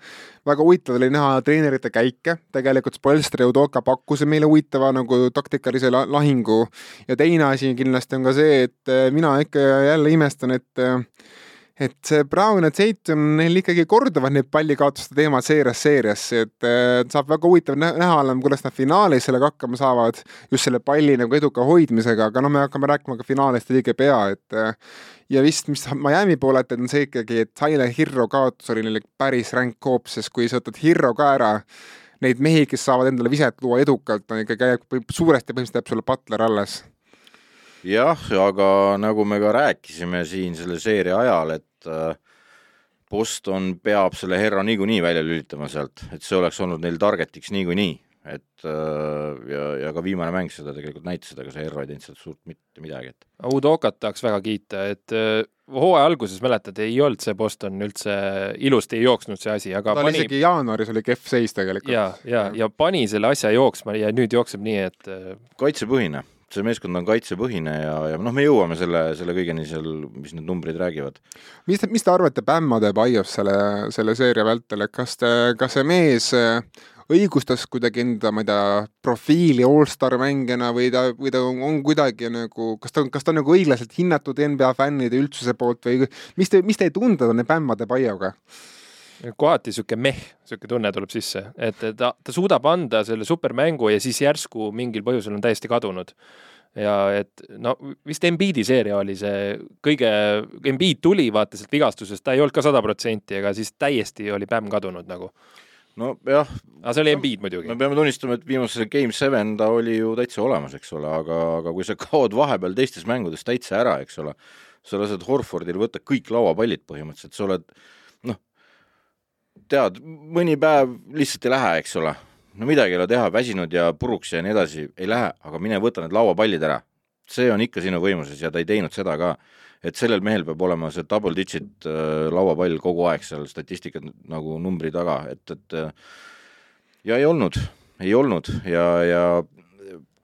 väga huvitav oli näha treenerite käike, tegelikult Spolster ja Udoka pakkusid meile huvitava nagu taktikalise la lahingu ja teine asi kindlasti on ka see, et äh, mina ikka jälle imestan, et äh, et Brown ja Tatum, neil ikkagi korduvad need pallikaotuste teemad seeriast seeriasse, et äh, saab väga huvitav nä- näha olema, kuidas nad finaalis sellega hakkama saavad, just selle palli nagu eduka hoidmisega, aga noh, me hakkame rääkima ka finaalist õige pea, et äh, ja vist, mis Miami poolelt, on see ikkagi, et Tyler Hirro kaotus oli neile päris ränk hoop, sest kui sa võtad Hirro ka ära, neid mehi, kes saavad endale viset luua edukalt, on ikkagi suuresti põhimõtteliselt jääb sulle Butler alles. jah, aga nagu me ka rääkisime siin selle seeria ajal, et äh, Boston peab selle herra niikuinii välja lülitama sealt, et see oleks olnud neil target'iks niikuinii, et äh, ja, ja ka viimane mäng seda tegelikult näitas, aga see herra ei teinud sealt suurt mitte midagi, et Udokat tahaks väga kiita, et äh, hooaja alguses mäletad, ei olnud see Boston üldse ilusti ei jooksnud see asi, aga ta oli pani isegi jaanuaris oli kehv seis tegelikult. ja, ja, ja pani selle asja jooksma ja nüüd jookseb nii, et kaitsepõhine, see meeskond on kaitsepõhine ja, ja noh, me jõuame selle, selle kõigeni seal, mis need numbrid räägivad. mis te, mis te arvate Bamma de Baios selle, selle seeria vältel, et kas te, kas see mees äh, õigustas kuidagi enda, ma ei tea, profiili allstar mängijana või ta, või ta on kuidagi nagu, kas ta on, kas ta on nagu õiglaselt hinnatud NBA fännide üldsuse poolt või mis te, mis teie tunded on Bamma de Baioga? Kohati sihuke meh, sihuke tunne tuleb sisse, et ta, ta suudab anda selle supermängu ja siis järsku mingil põhjusel on täiesti kadunud. ja et no vist Embiidi seeria oli see kõige, Embiid tuli vaata sealt vigastusest, ta ei olnud ka sada protsenti, aga siis täiesti oli Bam kadunud nagu. nojah, aga see oli Embiid muidugi me. peame tunnistama, et viimasel Game Seven ta oli ju täitsa olemas, eks ole, aga, aga kui sa kaod vahepeal teistes mängudes täitsa ära, eks ole, sa lased Horfordil võtta kõik lauapallid põhimõtteliselt, sa oled noh, tead, mõni päev lihtsalt ei lähe, eks ole, no midagi ei ole teha, väsinud ja puruks ja nii edasi, ei lähe, aga mine võta need lauapallid ära. see on ikka sinu võimuses ja ta ei teinud seda ka, et sellel mehel peab olema see double digit äh, lauapall kogu aeg seal statistikat nagu numbri taga, et, et äh, ja ei olnud, ei olnud. Ja, ja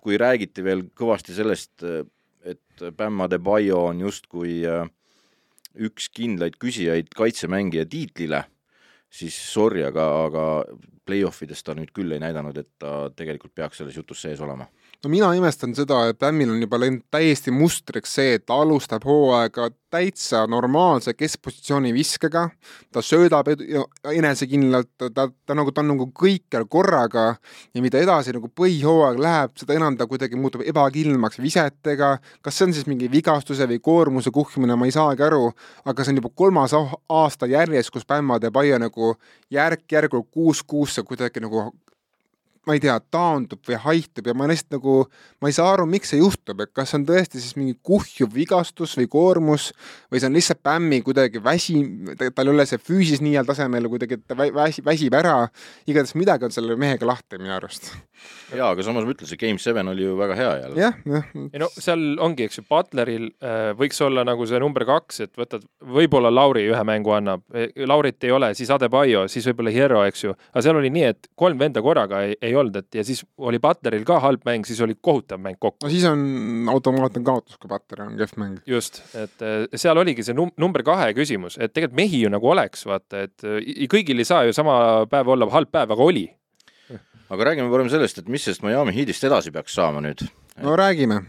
kui räägiti veel kõvasti sellest, et Bam Adebayo on justkui äh, üks kindlaid küsijaid kaitsemängija tiitlile, siis sorry, aga, aga play-off ides ta nüüd küll ei näidanud, et ta tegelikult peaks selles jutus sees olema. No mina imestan seda, et Bämmil on juba läinud täiesti mustriks see, et ta alustab hooaega täitsa normaalse keskpositsiooni viskega, ta söödab enesekindlalt, ta, ta, nagu, ta on nagu kõikjal korraga. Ja mida edasi nagu põhihooaeg läheb, seda enam ta kuidagi muutub ebakindlamaks visetega, kas see on siis mingi vigastuse või koormuse kuhjumine, ma ei saagi aru, aga see on juba kolmas aasta järjest, kus Bämma de Baia nagu järk-järgult kuus kuusse kuidagi nagu ma ei tea, taandub või haihtub ja ma lihtsalt nagu, ma ei saa aru, miks see juhtub, et kas on tõesti siis mingi kuhjuv vigastus või koormus või see on lihtsalt Bämmi kuidagi väsi, tal ei ole see füüsis nii heal tasemel kuidagi, et ta väsi, väsib ära. igatahes midagi on selle mehega lahti minu arust. jaa, aga samas ma ütlen, see Game Seven oli ju väga hea jälle. jah, jah. ei no seal ongi, eks ju, Butleril äh, võiks olla nagu see number kaks, et võtad, võib-olla Lauri ühe mängu annab, Laurit ei ole, siis Adebayo, siis võib-olla Hierro, eks ju, aga seal oli nii, et kolm venda korraga ei, ei olnud, et ja siis oli Butleril ka halb mäng, siis oli kohutav mäng kokku. no siis on automaatne kaotus, kui Butler on kehv mäng. just, et äh, seal oligi see num-, number kahe küsimus, et tegelikult mehi ju nagu oleks, vaata, et äh, kõigil ei saa ju sama päev olla halb päev, aga oli. aga räägime parem sellest, et mis sellest Miami Heatist edasi peaks saama nüüd. no räägime.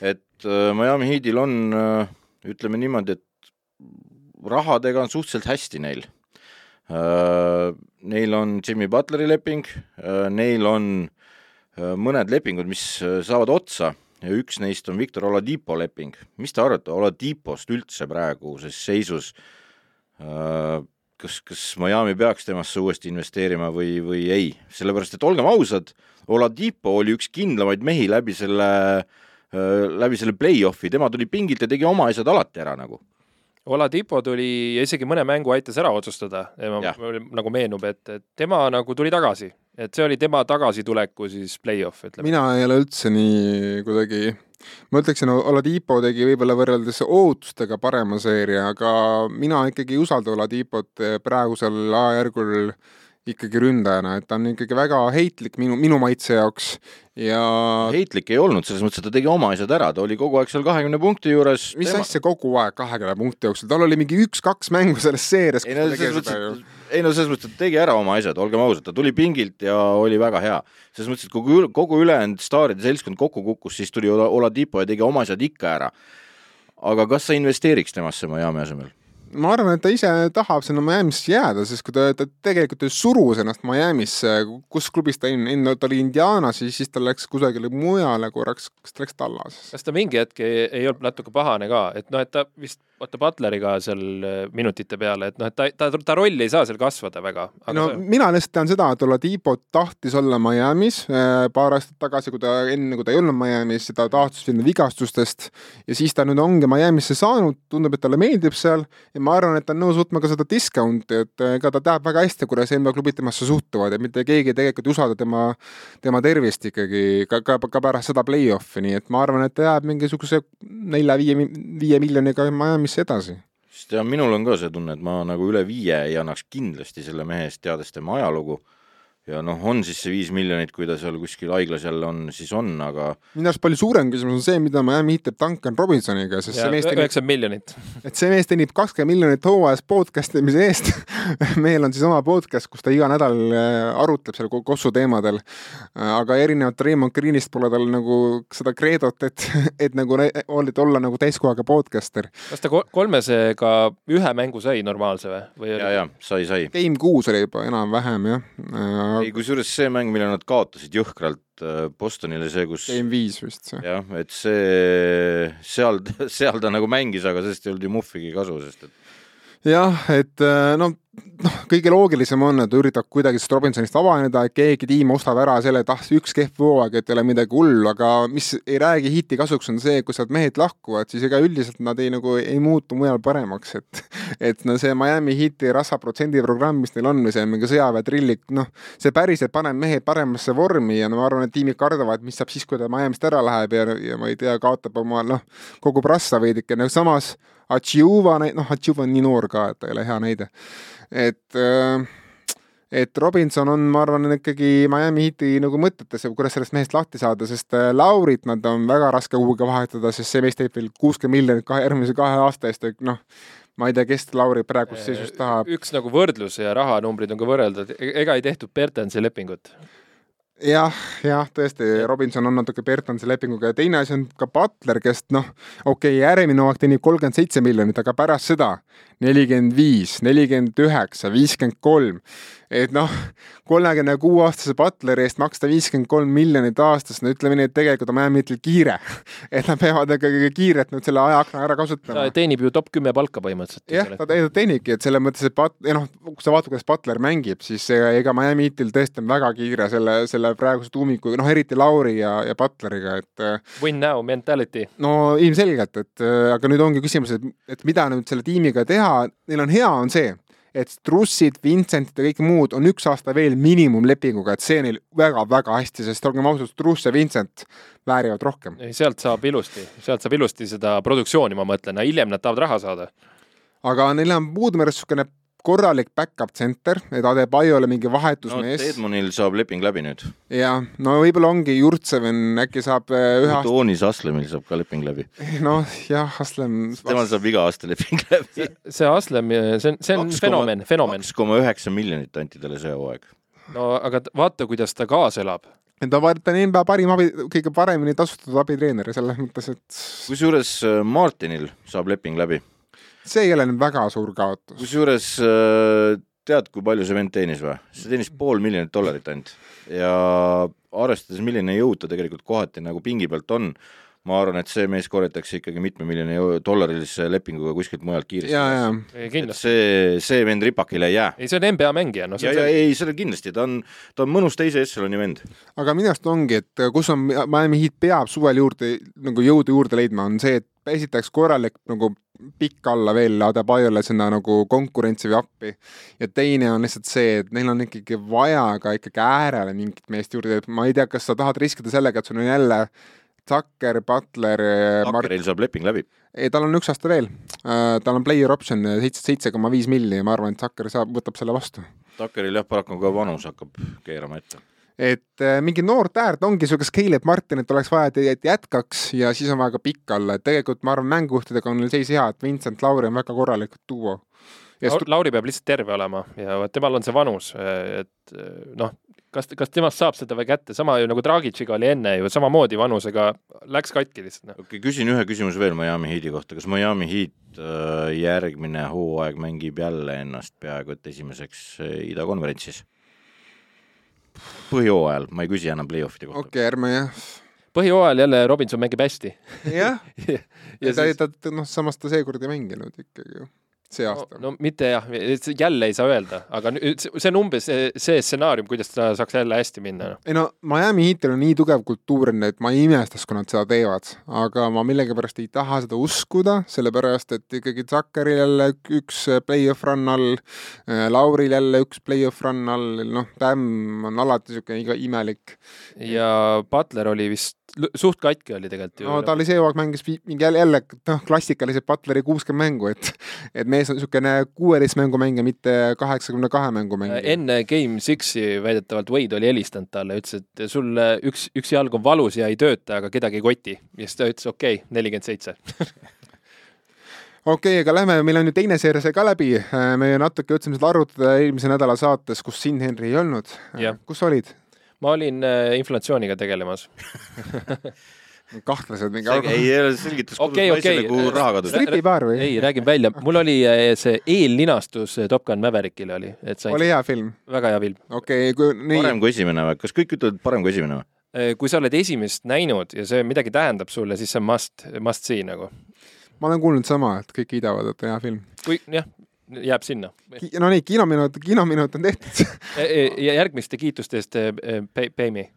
et äh, Miami Heatil on, ütleme niimoodi, et rahadega on suhteliselt hästi neil neil on Jimmy Butleri leping, äh, neil on äh, mõned lepingud, mis saavad otsa ja üks neist on Victor Oladipo leping. mis te arvate Oladipost üldse praeguses seisus? kas, kas Miami peaks temasse uuesti investeerima või, või ei, sellepärast et olgem ausad, Oladipo oli üks kindlamaid mehi läbi selle, läbi selle play-off'i, tema tuli pingilt ja tegi oma asjad alati ära nagu Oladipo tuli ja isegi mõne mängu aitas ära otsustada, nagu meenub, et, et tema nagu tuli tagasi, et see oli tema tagasituleku siis play-off, ütleme. mina ei ole üldse nii kuidagi, ma ütleksin, Oladipo tegi võib-olla võrreldes ootustega parema seeria, aga mina ikkagi ei usalda Oladipot praegusel ajajärgul ikkagi ründajana, et ta on ikkagi väga heitlik minu, minu maitse jaoks ja heitlik ei olnud, selles mõttes, et ta tegi oma asjad ära, ta oli kogu aeg seal kahekümne punkti juures. mis tema... asja kogu aeg kahekümne punkti jooksul, tal oli mingi üks-kaks mängu selles seerias. ei no selles mõttes, et ei no selles mõttes, et ta tegi ära oma asjad, olgem ausad, ta tuli pingilt ja oli väga hea. selles mõttes, et kogu, kogu ülejäänud staaride seltskond kokku kukkus, siis tuli Oladipo ja tegi oma asjad ikka ära. aga kas sa investeeriks temasse Miami asemel? Ma arvan, et ta ise tahab sinna Miami'sse jääda, sest kui ta, ta tegelikult ju surus ennast Miami'sse, kus klubis ta enne, ta oli Indianas ja siis ta läks kusagile mujale korraks, kas ta läks Tallasesse? kas ta mingi hetk ei, ei olnud natuke pahane ka, et noh, et ta vist vaata Butleriga seal äh, minutite peale, et noh, et ta, ta, ta rolli ei saa seal kasvada väga. no see... mina lihtsalt tean seda, et Oladipo tahtis olla Miami's äh, paar aastat tagasi, kui ta, enne kui ta ei olnud Miami's, ta taastus sinna vigastustest ja siis ta nüüd ongi Miami'sse saanud, tundub, et talle meeldib seal ja ma arvan, et ta on nõus võtma ka seda discount'i, et ega ta teab väga hästi, kuidas NBA klubid temasse suhtuvad ja mitte keegi tegelikult ei usalda tema, tema tervist ikkagi ka, ka, ka pärast seda play-off'i, nii et ma arvan, et ta jääb mingisuguse nelja-viie, viie miljoniga Miami'sse mis edasi? sest ja minul on ka see tunne, et ma nagu üle viie ei annaks kindlasti selle mehe eest, teades tema ajalugu ja noh, on siis see viis miljonit, kui ta seal kuskil haiglas jälle on, siis on, aga minu arust palju suurem küsimus on see, mida Miami teeb Duncan Robinsoniga, sest ja, see mees teenib üheksakümmend miljonit. et see mees teenib kakskümmend miljonit hooajas podcast imise eest mehel on siis oma podcast, kus ta iga nädal äh, arutleb seal kossu teemadel. Äh, aga erinevalt Raymond Greenist pole tal nagu seda kreedot, et, et nagu et olla nagu täiskohaga podcaster. kas ta kolmesega ühe mängu sai normaalse või, või? ja, ja sai, sai. Game kuus oli juba enam-vähem jah äh, ei, kusjuures see mäng, mille nad kaotasid jõhkralt äh, Bostonile, see, kus Game viis vist see. jah, et see, seal, seal ta nagu mängis, aga sellest ei olnud ju muhvigi kasu, sest et jah, et äh, no noh, kõige loogilisem on, et üritab kuidagi sellest Robinsonist vabaneda, et keegi tiim ostab ära selle, et ah, üks kehv hooaeg, et ei ole midagi hullu, aga mis ei räägi hiti kasuks, on see, kui sealt mehed lahkuvad, siis ega üldiselt nad ei nagu ei muutu mujal paremaks, et et no see Miami Heati rassa protsendiprogramm, mis neil on, või see mingi sõjaväetrillik, noh, see päriselt paneb mehed paremasse vormi ja no ma arvan, et tiimid kardavad, mis saab siis, kui ta Miami'st ära läheb ja, ja ma ei tea, kaotab oma noh, kogu prassa veidikene, samas Achiuva, noh, Achiuva on nii noor ka, et ta ei ole hea näide. Et äh, et Robinson on, ma arvan, ikkagi Miami Heati nagu mõtetes, kuidas sellest mehest lahti saada, sest äh, Laurit nad on väga raske kuhugi vahetada, sest see mees teeb veel kuuskümmend miljonit kahe, järgmise kahe aasta eest, et noh, ma ei tea, kes Lauri praegust seisust tahab. üks nagu võrdlus ja rahanumbrid on ka võrreldud, e-, ega ei tehtud Bertensi lepingut jah, jah, tõesti, Robinson on natuke Bertonsi lepinguga ja teine asi on ka Butler, kes noh, okei okay,, järgmine hooaeg teenib kolmkümmend seitse miljonit, aga pärast seda nelikümmend viis, nelikümmend üheksa, viiskümmend kolm. et noh, kolmekümne kuue aastase Butleri eest maksta viiskümmend kolm miljonit aastas, no ütleme nii, et tegelikult on Miami Heatil kiire. et nad peavad ikkagi kiirelt nüüd selle ajaakna ära kasutama. ta teenib ju top kümme palka põhimõtteliselt. jah, ta tegelikult teenibki, et selles mõttes, et But-, noh, kui sa vaatad, kuidas Butler mängib, siis ega Miami Heatil tõesti on väga kiire selle, selle praeguse tuumiku, noh eriti Lauri ja, ja Butleriga, et äh, Win now mentality. no ilmselgelt, et äh, aga nüüd ongi küsimus, et, et mida nüüd selle tiimiga teha, neil on hea, on see, et Strussid, Vincentid ja kõik muud on üks aasta veel miinimumlepinguga, et see neil väga-väga hästi, sest olgem ausad, Struss ja Vincent väärivad rohkem. sealt saab ilusti, sealt saab ilusti seda produktsiooni, ma mõtlen, hiljem nad tahavad raha saada. aga neil on arust niisugune korralik back-up center, et Adebayole mingi no vahetusmees Edmonil saab leping läbi nüüd. ja no võib-olla ongi Jurtseven äkki saab äh, ühe aasta, Toonis Aslemil saab ka leping läbi. noh jah, Aslem. temal saab iga aasta leping läbi. see Aslem, see on, see on fenomen, fenomen. kaks koma üheksa miljonit anti talle see hooaeg. no aga vaata, kuidas ta kaasa elab. ta on ta on NBA parim abi, kõige paremini tasustatud abitreener selles mõttes, et kusjuures äh, Martinil saab leping läbi. See ei ole nüüd väga suur kaotus. kusjuures äh, tead, kui palju see vend teenis või? see teenis pool miljonit dollarit ainult ja arvestades, milline jõud ta tegelikult kohati nagu pingi pealt on, ma arvan, et see mees korjatakse ikkagi mitme miljoni dollarilise lepinguga kuskilt mujalt kiiresti. see, see vend ripakile ei jää. ei, see on NBA mängija, noh. ja, ja ei, seda kindlasti, ta on, ta on mõnus teise ešeloni vend. aga minu arust ongi, et kus on Miami Heat peab suvel juurde nagu jõudu juurde leidma, on see, et esiteks korralik nagu pikk alla veel Adebayole sinna nagu konkurentsi või appi. ja teine on lihtsalt see, et neil on ikkagi vaja ka ikkagi äärele mingit meest juurde, et ma ei tea, kas sa tahad riskida sellega, et sul on jälle Tucker, Butler, Mart-, Takkeril saab leping läbi. ei, tal on üks aasta veel. tal on player option seitse, seitse koma viis milli ja ma arvan, et Tucker saab, võtab selle vastu. Takkeril jah, paraku ka vanus hakkab keerama ette. et äh, mingi noort äärt ongi niisugust Caleb Martinit oleks vaja, et, jätkaks ja siis on vaja ka pikk olla, et tegelikult ma arvan, mängujuhtidega on neil seis hea, et Vincent Lauri on väga korralik duo. ja Laur- Lauri peab lihtsalt terve olema ja temal on see vanus, et noh, kas, kas temast saab seda või kätte, sama ju nagu Dragic'iga oli enne ju samamoodi vanusega, läks katki lihtsalt noh. okei okay,, küsin ühe küsimuse veel Miami Heati kohta, kas Miami Heat äh, järgmine hooaeg mängib jälle ennast peaaegu et esimeseks äh, idakonverentsis? põhjooajal, ma ei küsi enam play-off'ide kohta. Okei okay,, ärme jah. põhjooajal jälle Robinson mängib hästi. Jah, ja ja ta, siis, ta, noh, samas ta seekord ei mänginud ikkagi ju, see aasta no, no mitte jah, jälle ei saa öelda, aga nüüd see on umbes see, stsenaarium, kuidas ta saaks jälle hästi minna noh. ei no Miami Heatil on nii tugev kultuur, et ma ei imestaks, kui nad seda teevad, aga ma millegipärast ei taha seda uskuda, sellepärast et ikkagi Zuckeril jälle üks play-off run all, Lauril jälle üks play-off run all, noh, Bam on alati niisugune iga imelik. ja Butler oli vist suht katki oli tegelikult ju no ta oli see hooaeg mängis mingi jälle, jälle noh, klassikalised Butleri kuuskümmend mängu, et et mees on niisugune kuueteist mängu mängija, mitte kaheksakümne kahe mängu mängija. enne Game Six'i väidetavalt Wade oli helistanud talle, ütles, et sul üks, üks jalg on valus ja ei tööta, aga kedagi ei koti. ja siis ta ütles okei okay,, nelikümmend seitse. okei okay,, aga lähme, meil on ju teine seeria sai ka läbi, me natuke jõudsime seda arutada eelmise nädala saates, kus Sin Henry ei olnud. kus olid? Ma olin äh, inflatsiooniga tegelemas. kahtlased mingi ei, ei ole selgitus Okei, okei. naisele, kuhu raha kadus. stripibaar või? ei, räägin välja, mul oli äh, see eellinastus äh, Top Gun Maverickile oli, et sai oli hea film? väga hea film. okei okay,, kui nii. parem kui esimene või, kas kõik ütlevad parem kui esimene või? Kui sa oled esimest näinud ja see midagi tähendab sulle, siis see on must, must see nagu. ma olen kuulnud sama, et kõik kiidavad, et hea film. kui jah, jääb sinna. no nii, kinominut, kinominut on tehtud ja järgmiste kiituste eest pay, pay me.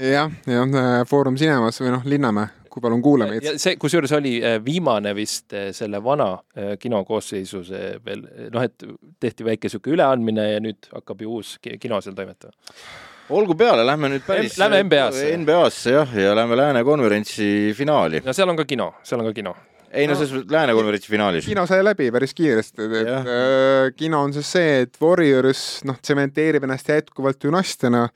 jah, jah, Foorum Cinemas või noh, Linnamäe, kui palun kuula meid. see, kusjuures oli viimane vist selle vana kino koosseisu see veel, noh, et tehti väike sihuke üleandmine ja nüüd hakkab ju uus ki- kino seal toimetama. olgu peale, lähme nüüd päris Lähme NBA-sse. NBA-sse jah, ja lähme Lääne konverentsi finaali. no seal on ka kino, seal on ka kino. Ei no selles mõttes Lääne konverentsi finaalis. kino sai läbi päris kiiresti, et äh, kino on siis see, et Warriors noh, tsementeerib ennast jätkuvalt dünastiana.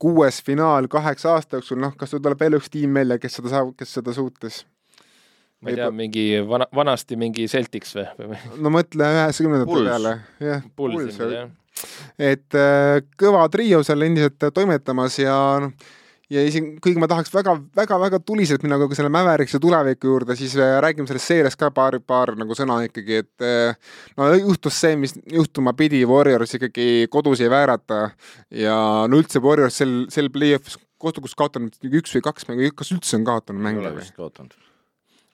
kuues finaal kaheksa aasta jooksul, noh, kas sul tuleb veel üks tiim välja, kes seda saab, kes seda suutis? ma ei tea, mingi vana, vanasti mingi Celtics või, või no mõtle üheksakümnendate peale, jah. et äh, kõva trio seal endiselt toimetamas ja noh, ja isegi kuigi ma tahaks väga, väga, väga tuliselt minna kogu selle Mäverikse tuleviku juurde, siis äh, räägime sellest seeriast ka paar, paar nagu sõna ikkagi, et äh, no juhtus see, mis juhtuma pidi, Warriors ikkagi kodus ei väärata ja no üldse Warriors sel, sel play-off'is kohtukus kaotanud üks või kaks mängu, kas üldse on kaotanud mänge või? kaotanud.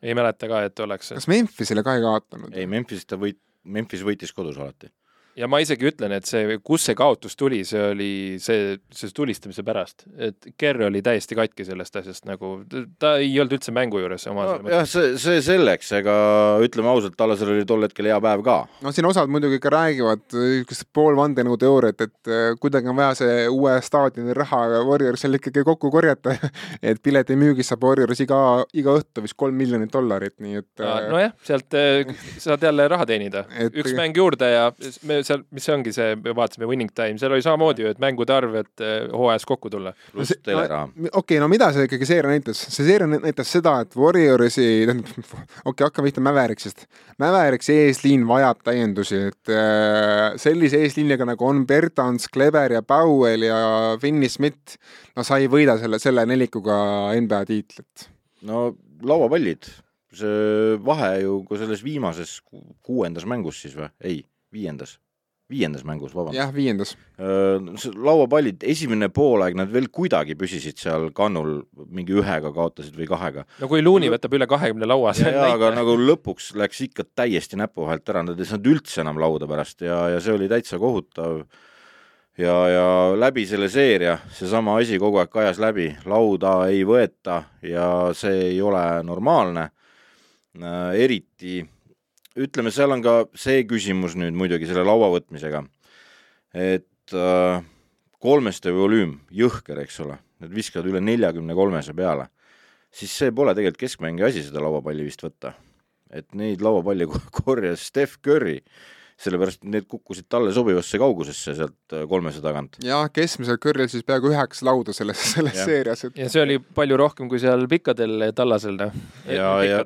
ei mäleta ka, et oleks. kas Memphisile ka ei kaotanud? ei, Memphis ta võit-, Memphis võitis kodus alati ja ma isegi ütlen, et see, kust see kaotus tuli, see oli see, see tulistamise pärast, et Kerr oli täiesti katki sellest asjast nagu, ta ei olnud üldse mängu juures oma no, jah, see, see selleks, ega ütleme ausalt, Tallasel oli tol hetkel hea päev ka. no siin osad muidugi ka räägivad niisugust pool vandenõuteooriat, et äh, kuidagi on vaja see uue staadioni raha Warriorsil ikkagi kokku korjata. Et piletimüügis saab Warriors iga, iga õhtu vist kolm miljonit dollarit, nii et äh, nojah, sealt äh, saad jälle raha teenida, üks mäng juurde ja me seal, mis ongi see, me vaatasime Winning Time, seal oli samamoodi ju, et mängude arv, et eh, hooajas kokku tulla. pluss teleraha. okei okay,, no mida see ikkagi seeria näitas? see seeria näitas seda, et Warriorsi, tähendab, okei okay,, hakkame pihta Mäveriksist. Mäveriksi eesliin vajab täiendusi, et äh, sellise eesliiniga nagu on Bertans, Kleber ja Powell ja Finney Smith, no sa ei võida selle, selle nelikuga NBA tiitlit. no lauapallid, see vahe ju ka selles viimases kuuendas mängus siis või? ei, viiendas viiendas mängus, vabandust. jah, viiendas. lauapallid, esimene poolaeg nad veel kuidagi püsisid seal kannul, mingi ühega kaotasid või kahega. no kui Looney võtab üle kahekümne laua. jaa, aga nagu lõpuks läks ikka täiesti näpu vahelt ära, nad ei saanud üldse enam lauda pärast ja, ja see oli täitsa kohutav. ja, ja läbi selle seeria seesama asi kogu aeg kajas läbi, lauda ei võeta ja see ei ole normaalne. eriti ütleme, seal on ka see küsimus nüüd muidugi selle laua võtmisega, et äh, kolmeste volüüm, jõhker, eks ole, nad viskavad üle neljakümne kolmese peale, siis see pole tegelikult keskmängi asi seda lauapalli vist võtta. et neid lauapalle korjas Steph Curry, sellepärast need kukkusid talle sobivasse kaugusesse sealt äh, kolmese tagant. jah, keskmisel Curry'l siis peaaegu üheksa lauda selles, selles ja. seerias et.... ja see oli palju rohkem kui seal pikkadel tallasel, noh. ja, ja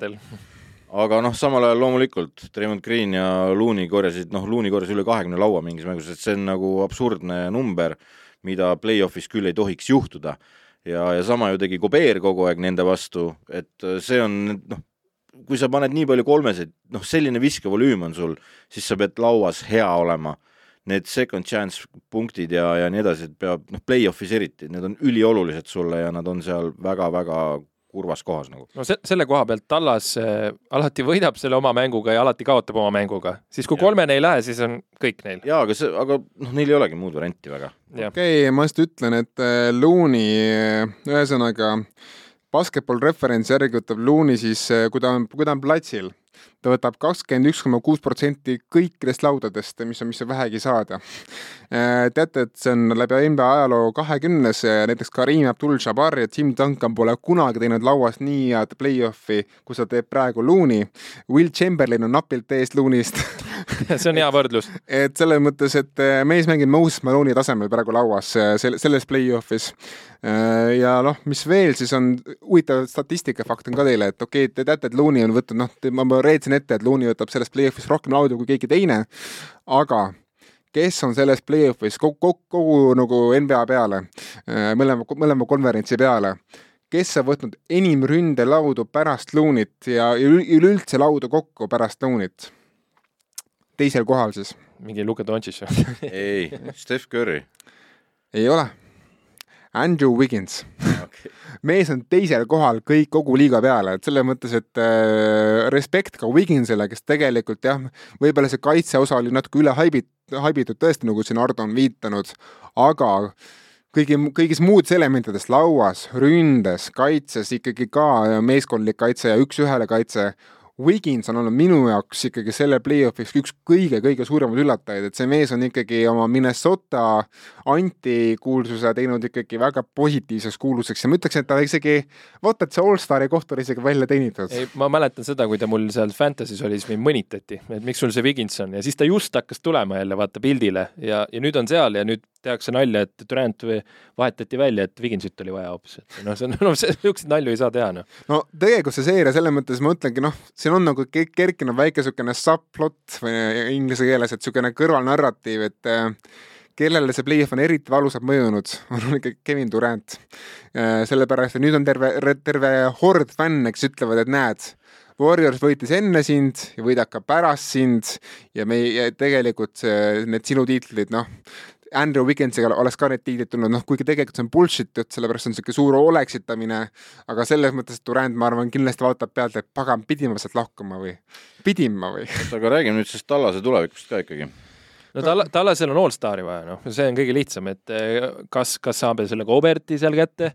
aga noh, samal ajal loomulikult Draymond Green ja Looney korjasid, noh, Looney korjas üle kahekümne laua mingis mängus, et see on nagu absurdne number, mida play-off'is küll ei tohiks juhtuda. ja, ja sama ju tegi Gobert kogu aeg nende vastu, et see on noh, kui sa paned nii palju kolmeseid, noh, selline viskevolüüm on sul, siis sa pead lauas hea olema. Need second chance punktid ja, ja nii edasi, et peab, noh, play-off'is eriti, need on üliolulised sulle ja nad on seal väga-väga kurvas kohas nagu. no se selle koha pealt Tallas äh, alati võidab selle oma mänguga ja alati kaotab oma mänguga, siis kui ja. kolmene ei lähe, siis on kõik neil. jaa, aga see, aga noh, neil ei olegi muud varianti väga. okei okay,, ma just ütlen, et äh, Looney, ühesõnaga basketball referentsi järgi võtab Looney siis, äh, kui ta on, kui ta on platsil ta võtab kakskümmend üks koma kuus protsenti kõikidest laudadest, mis on, mis on vähegi saada. Äh, teate, et see on läbi NBA ajaloo kahekümnes, näiteks Karim Abdul-Jabbar ja Tim Duncan pole kunagi teinud lauas nii head play-off'i, kui seda teeb praegu Looney. Will Chamberlain on napilt ees Looney'st see on hea võrdlus. et selles mõttes, et äh, mees mängib Moses Malone'i tasemel praegu lauas äh, selles play-off'is. ja noh, mis veel siis on, huvitav statistikafakt on ka teile, et okei okay,, te teate, et Looney on võtnud, noh, ma reetsin ette, et Looney võtab selles play-off'is rohkem laudu kui keegi teine, aga kes on selles play-off'is kogu, kogu, kogu nagu NBA peale, mõlema, mõlema konverentsi peale, kes on võtnud enim ründelaudu pärast Looney't ja üleüldse laudu kokku pärast Looney't? Teisel kohal siis. mingi Luka Doncic või? ei, Steph Curry. ei ole Andrew Wiggins okay. mees on teisel kohal kõik kogu liiga peale, et selles mõttes, et äh, respekt ka Wigginsile, kes tegelikult jah, võib-olla see kaitseosa oli natuke üle haibit-, haibitud tõesti, nagu siin Ardo on viitanud, aga kõigi, kõigis muudes elementides, lauas, ründes, kaitses ikkagi ka meeskondlik kaitse ja üks-ühele kaitse Wiggins on olnud minu jaoks ikkagi selle play-off'iks üks kõige-kõige suuremaid üllatajaid, et see mees on ikkagi oma Minnesota antikuulsuse teinud ikkagi väga positiivseks kuulsuseks ja ma ütleks, et ta isegi, vaata, et see allstari koht oli isegi välja teenitud. ei, ma mäletan seda, kui ta mul seal Fantasy's oli, siis mind mõnitati, et miks sul see Wiggins on. Ja siis ta just hakkas tulema jälle vaata pildile. Ja, ja nüüd on seal ja nüüd tehakse nalja, et Durant vahetati välja, et Wigginsit oli vaja hoopis, et noh, see on, no niisuguseid nalju ei saa teha, noh. no tegelikult see seeria selles mõttes ma mõtlengi, noh, siin on nagu kerkinud väike niisugune subplot või inglise keeles, et niisugune kõrvalnarratiiv, et äh, kellele see play-off on eriti valusalt mõjunud, on ikka Kevin Durant. sellepärast, et nüüd on terve, terve hord fänne, kes ütlevad, et näed, Warriors võitis enne sind ja võidab ka pärast sind ja me ja tegelikult see, need sinu tiitlid, noh, Andrew Wigginsiga oleks ka need tiitlid tulnud, noh, kuigi tegelikult see on bullshit jutt, sellepärast on niisugune suur oleksitamine, aga selles mõttes, et Durand, ma arvan, kindlasti vaatab pealt, et pagan, pidin ma sealt lahkuma või, pidin ma või? oota, aga räägime nüüd sellest Tallase tulevikust ka ikkagi. no Tal-, Tallasel on allstari vaja, noh, see on kõige lihtsam, et eh, kas, kas saab selle Goberti seal kätte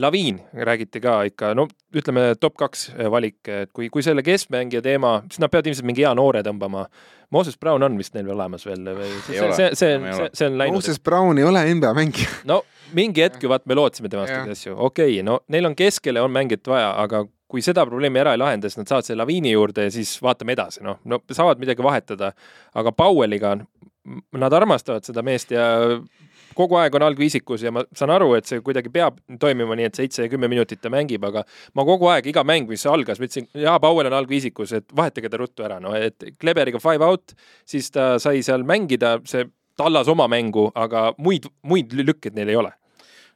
Laviin räägiti ka ikka, no ütleme, top kaks valik, et kui, kui selle keskmängija teema, siis nad peavad ilmselt mingi hea noore tõmbama. Moses Brown on vist neil olemas veel või? see, see, see, see, see, on läinud. Moses Brown ei ole NBA mängija. no mingi hetk ju vaat me lootsime temast neid asju, okei okay,, no neil on keskele on mängijat vaja, aga kui seda probleemi ära ei lahenda, siis nad saavad selle laviini juurde ja siis vaatame edasi, noh, no saavad midagi vahetada. aga Powelliga, nad armastavad seda meest ja kogu aeg on algviisikus ja ma saan aru, et see kuidagi peab toimima nii, et seitse ja kümme minutit ta mängib, aga ma kogu aeg, iga mäng, mis algas, ma ütlesin, jaa, Powell on algviisikus, et vahetage ta ruttu ära, no et Kleberiga five out, siis ta sai seal mängida, see tallas oma mängu, aga muid, muid lükkeid neil ei ole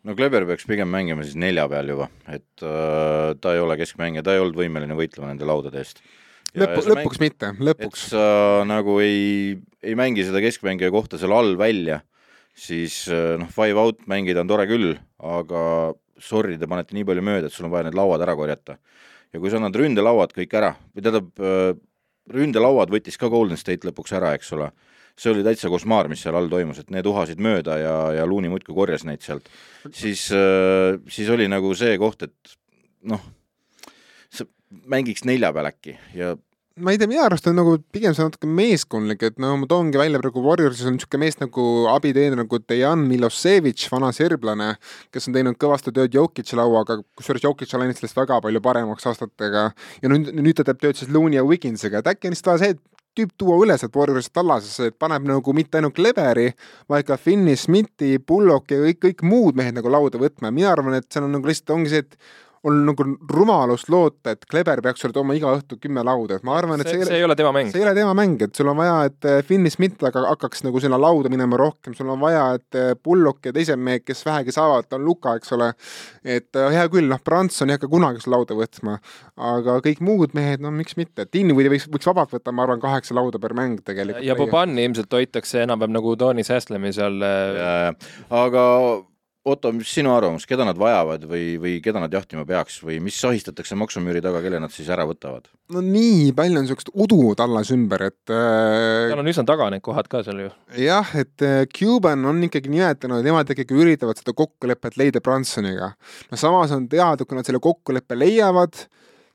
no Kleber peaks pigem mängima siis nelja peal juba, et äh, ta ei ole keskmängija, ta ei olnud võimeline võitlema nende laudade eest. lõpu, lõpuks mäng, mitte, lõpuks. sa nagu ei, ei mängi seda keskmängija kohta seal all välja siis äh, noh, five out mängida on tore küll, aga sorry, te panete nii palju mööda, et sul on vaja need lauad ära korjata. ja kui sa annad ründelauad kõik ära, või tähendab, äh, ründelauad võttis ka Golden State lõpuks ära, eks ole, see oli täitsa košmaar, mis seal all toimus, et need uhasid mööda ja, ja Luuni muudkui korjas neid sealt, siis, äh, siis oli nagu see koht, et noh, sa mängiks nelja peal äkki ja ma ei tea, minu arust on nagu pigem see natuke meeskondlik, et no ma toongi välja praegu Warriorsis on niisugune mees nagu abiteener nagu Dejan Milosevic, vana serblane, kes on teinud kõvasti tööd Jokic'i lauaga, kusjuures Jokic on läinud sellest väga palju paremaks aastatega. Ja nüüd, nüüd ta teeb tööd siis Looney ja Wigginsiga, et äkki on lihtsalt see, et tüüp tuua üles, et Warriorist tallasesse, et paneb nagu mitte ainult Kleveri, vaid ka Finni, Smithi, Bullocki ja kõik, kõik muud mehed nagu lauda võtma. Ja mina arvan, et seal on nagu lihtsalt ongi see, et on nagu rumalust loota, et Kleber peaks sulle tooma iga õhtu kümme lauda, et ma arvan, et see, see, see ei ole tema mäng. see ei ole tema mäng, et sul on vaja, et äh, Finni Smith aga hakkaks nagu sinna lauda minema rohkem, sul on vaja, et Bullock ja teised mehed, kes vähegi saavad, on Luka, eks ole, et äh, hea küll, noh, Branson ei hakka kunagi seda lauda võtma, aga kõik muud mehed, no miks mitte, et Dinwiddie võiks, võiks vabalt võtta, ma arvan, kaheksa lauda per mäng tegelikult. ja Bobani ilmselt hoitakse enam-vähem nagu Tony Sasslemi seal. aga Otto, mis sinu arvamus, keda nad vajavad või, või keda nad jahtima peaks või mis sahistatakse maksumüüri taga, kelle nad siis ära võtavad? no nii palju on niisugust udu tallas ümber, et äh, seal on üsna taga need kohad ka seal ju. jah, et äh, Cuban on ikkagi nimetanud, nemad ikkagi üritavad seda kokkulepet leida Bransoniga. no samas on teada, kui nad selle kokkuleppe leiavad,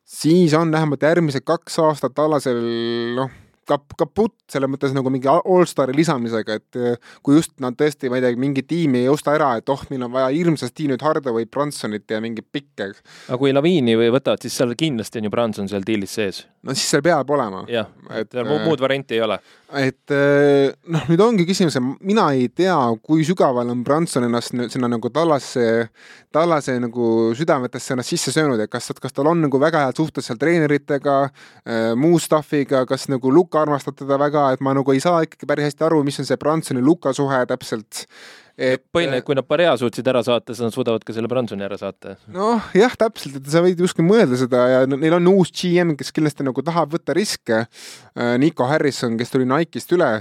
siis on vähemalt järgmised kaks aastat tallasel noh kap-, kaputt selles mõttes nagu mingi allstari lisamisega, et eh, kui just nad tõesti, ma ei tea, mingi tiimi ei osta ära, et oh, meil on vaja hirmsasti nüüd Hardaway, Bransonit ja mingit pikke. aga kui Laviini või võtavad, siis seal kindlasti on ju Branson seal diilis sees. No siis seal peab olema. jah, et muud, muud varianti ei ole. et eh, noh, nüüd ongi küsimus, mina ei tea, kui sügaval on Branson ennast sinna nagu Tallasse, Tallase nagu südametesse ennast sisse söönud, et kas, kas tal on nagu väga head suhted seal treeneritega, eh, muu staff'iga, kas nagu Luka armastad teda väga, et ma nagu ei saa ikkagi päris hästi aru, mis on see Bransoni Luka suhe täpselt et põhiline, et kui nad Parea suutsid ära saata, siis nad suudavad ka selle Bransoni ära saata. noh, jah, täpselt, et sa võid justkui mõelda seda ja neil on uus GM, kes kindlasti nagu tahab võtta riske. Äh, Nico Harrison, kes tuli Nike'ist üle.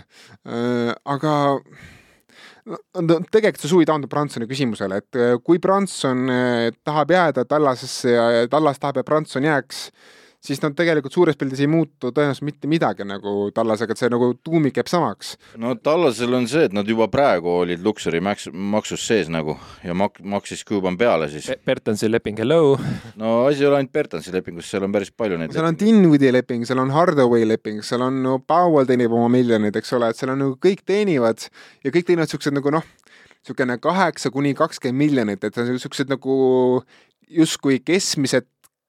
Äh, aga no tegelikult see suvi taandub Bransoni küsimusele, et äh, kui Branson tahab jääda Tallasesse ja Tallas tahab, et Branson jääks siis nad tegelikult suures pildis ei muutu tõenäoliselt mitte midagi nagu Tallasega, et see nagu tuumik jääb samaks. no Tallasel on see, et nad juba praegu olid Luxury maks-, maksus sees nagu ja mak-, maksis Cuban peale siis Be. Bertensi leping, hello! no asi ei ole ainult Bertensi lepingus, seal on päris palju neid seal on Dinwiddie leping, seal on Hardaway leping, seal on no Powell teenib oma miljoneid, eks ole, et seal on nagu kõik teenivad ja kõik teenivad niisugused nagu noh, niisugune kaheksa kuni kakskümmend miljonit, et niisugused nagu justkui keskmised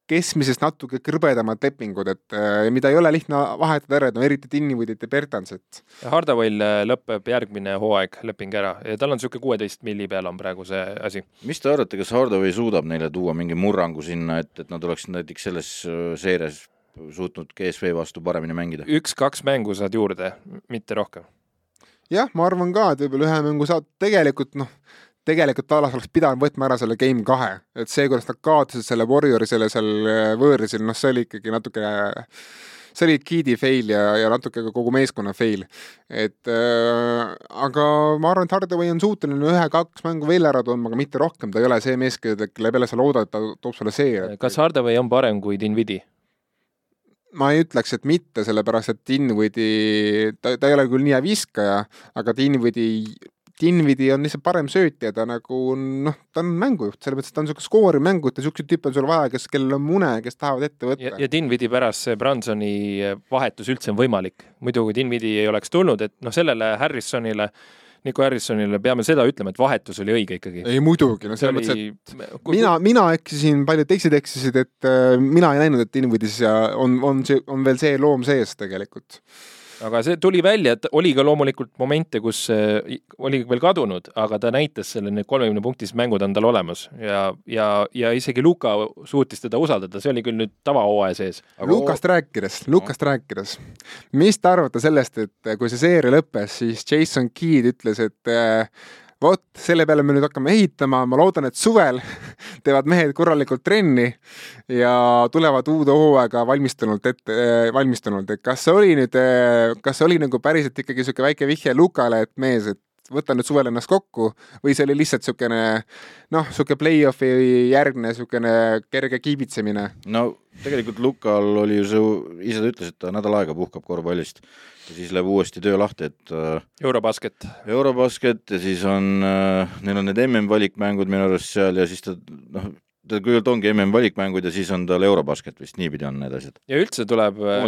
keskmisest natuke krõbedamad lepingud, et äh, mida ei ole lihtne vahetada ära, et no eriti Dinniwoodit ja Bertansit. Hardaway'l äh, lõpeb järgmine hooaeg leping ära ja tal on niisugune kuueteist milli peal on praegu see asi. mis te arvate, kas Hardaway suudab neile tuua mingi murrangu sinna, et, et nad oleksid näiteks selles äh, seerias suutnud GSV vastu paremini mängida? üks-kaks mängu saad juurde, mitte rohkem jah, ma arvan ka, et võib-olla ühe mängu saad, tegelikult noh, tegelikult Tallas oleks pidanud võtma ära selle game kahe, et see, kuidas nad kaotasid selle Warriorsile seal äh, võõrsil, noh, see oli ikkagi natuke, see oli Keedi fail ja, ja natuke ka kogu meeskonna fail. et äh, aga ma arvan, et Hardaway on suuteline ühe-kaks mängu veel ära tundma, aga mitte rohkem, ta ei ole see mees, kelle peale sa loodad, et ta toob sulle seeria. kas Hardaway on parem kui Dinvidi? ma ei ütleks, et mitte, sellepärast et Dinvidi, ta, ta ei ole küll nii hea viskaja, aga Dinvidi, Dinvidi on lihtsalt parem söötja, ta nagu noh, ta on mängujuht, selles mõttes, et ta on niisugune skoori mängujuht ja niisuguseid tüüpe on sul vaja, kes, kellel on mune, kes tahavad ette ja, võtta. ja Dinvidi pärast see Bransoni vahetus üldse on võimalik. muidu kui Dinvidi ei oleks tulnud, et noh, sellele Harrisonile, Nico Harrisonile peame seda ütlema, et vahetus oli õige ikkagi. ei muidugi, no selles mõttes, et oli, mina, mina eksisin, paljud teised eksisid, et äh, mina ei näinud, et Dinvidis ja on, on on veel see loom sees tegelikult. Aga see tuli välja, et oli ka loomulikult momente, kus äh, oli veel kadunud, aga ta näitas selle, need kolmekümne punktised mängud on tal olemas ja, ja, ja isegi Luka suutis teda usaldada, see oli küll nüüd tavahooaja sees. Lukast rääkides, Lukast rääkides, mis te arvate sellest, et kui see seeria lõppes, siis Jason Keed ütles, et äh, vot selle peale me nüüd hakkame ehitama, ma loodan, et suvel teevad mehed korralikult trenni ja tulevad uude hooaega valmistunult ette, valmistunult, et kas see oli nüüd, kas see oli nagu päriselt ikkagi niisugune väike vihje Lukale, et mees, et võta nüüd suvel ennast kokku või see oli lihtsalt niisugune noh, niisugune play-off'i järgne niisugune kerge kiibitsemine no tegelikult Lukal oli ju see, ise ta ütles, et ta nädal aega puhkab korvpallist ja siis läheb uuesti töö lahti, et äh, Eurobasket. Eurobasket ja siis on äh,, neil on need MM-valikmängud minu arust seal ja siis ta noh, ta kõigepealt ongi MM-valikmängud ja siis on tal Eurobasket vist, niipidi on need asjad. ja üldse tuleb äh,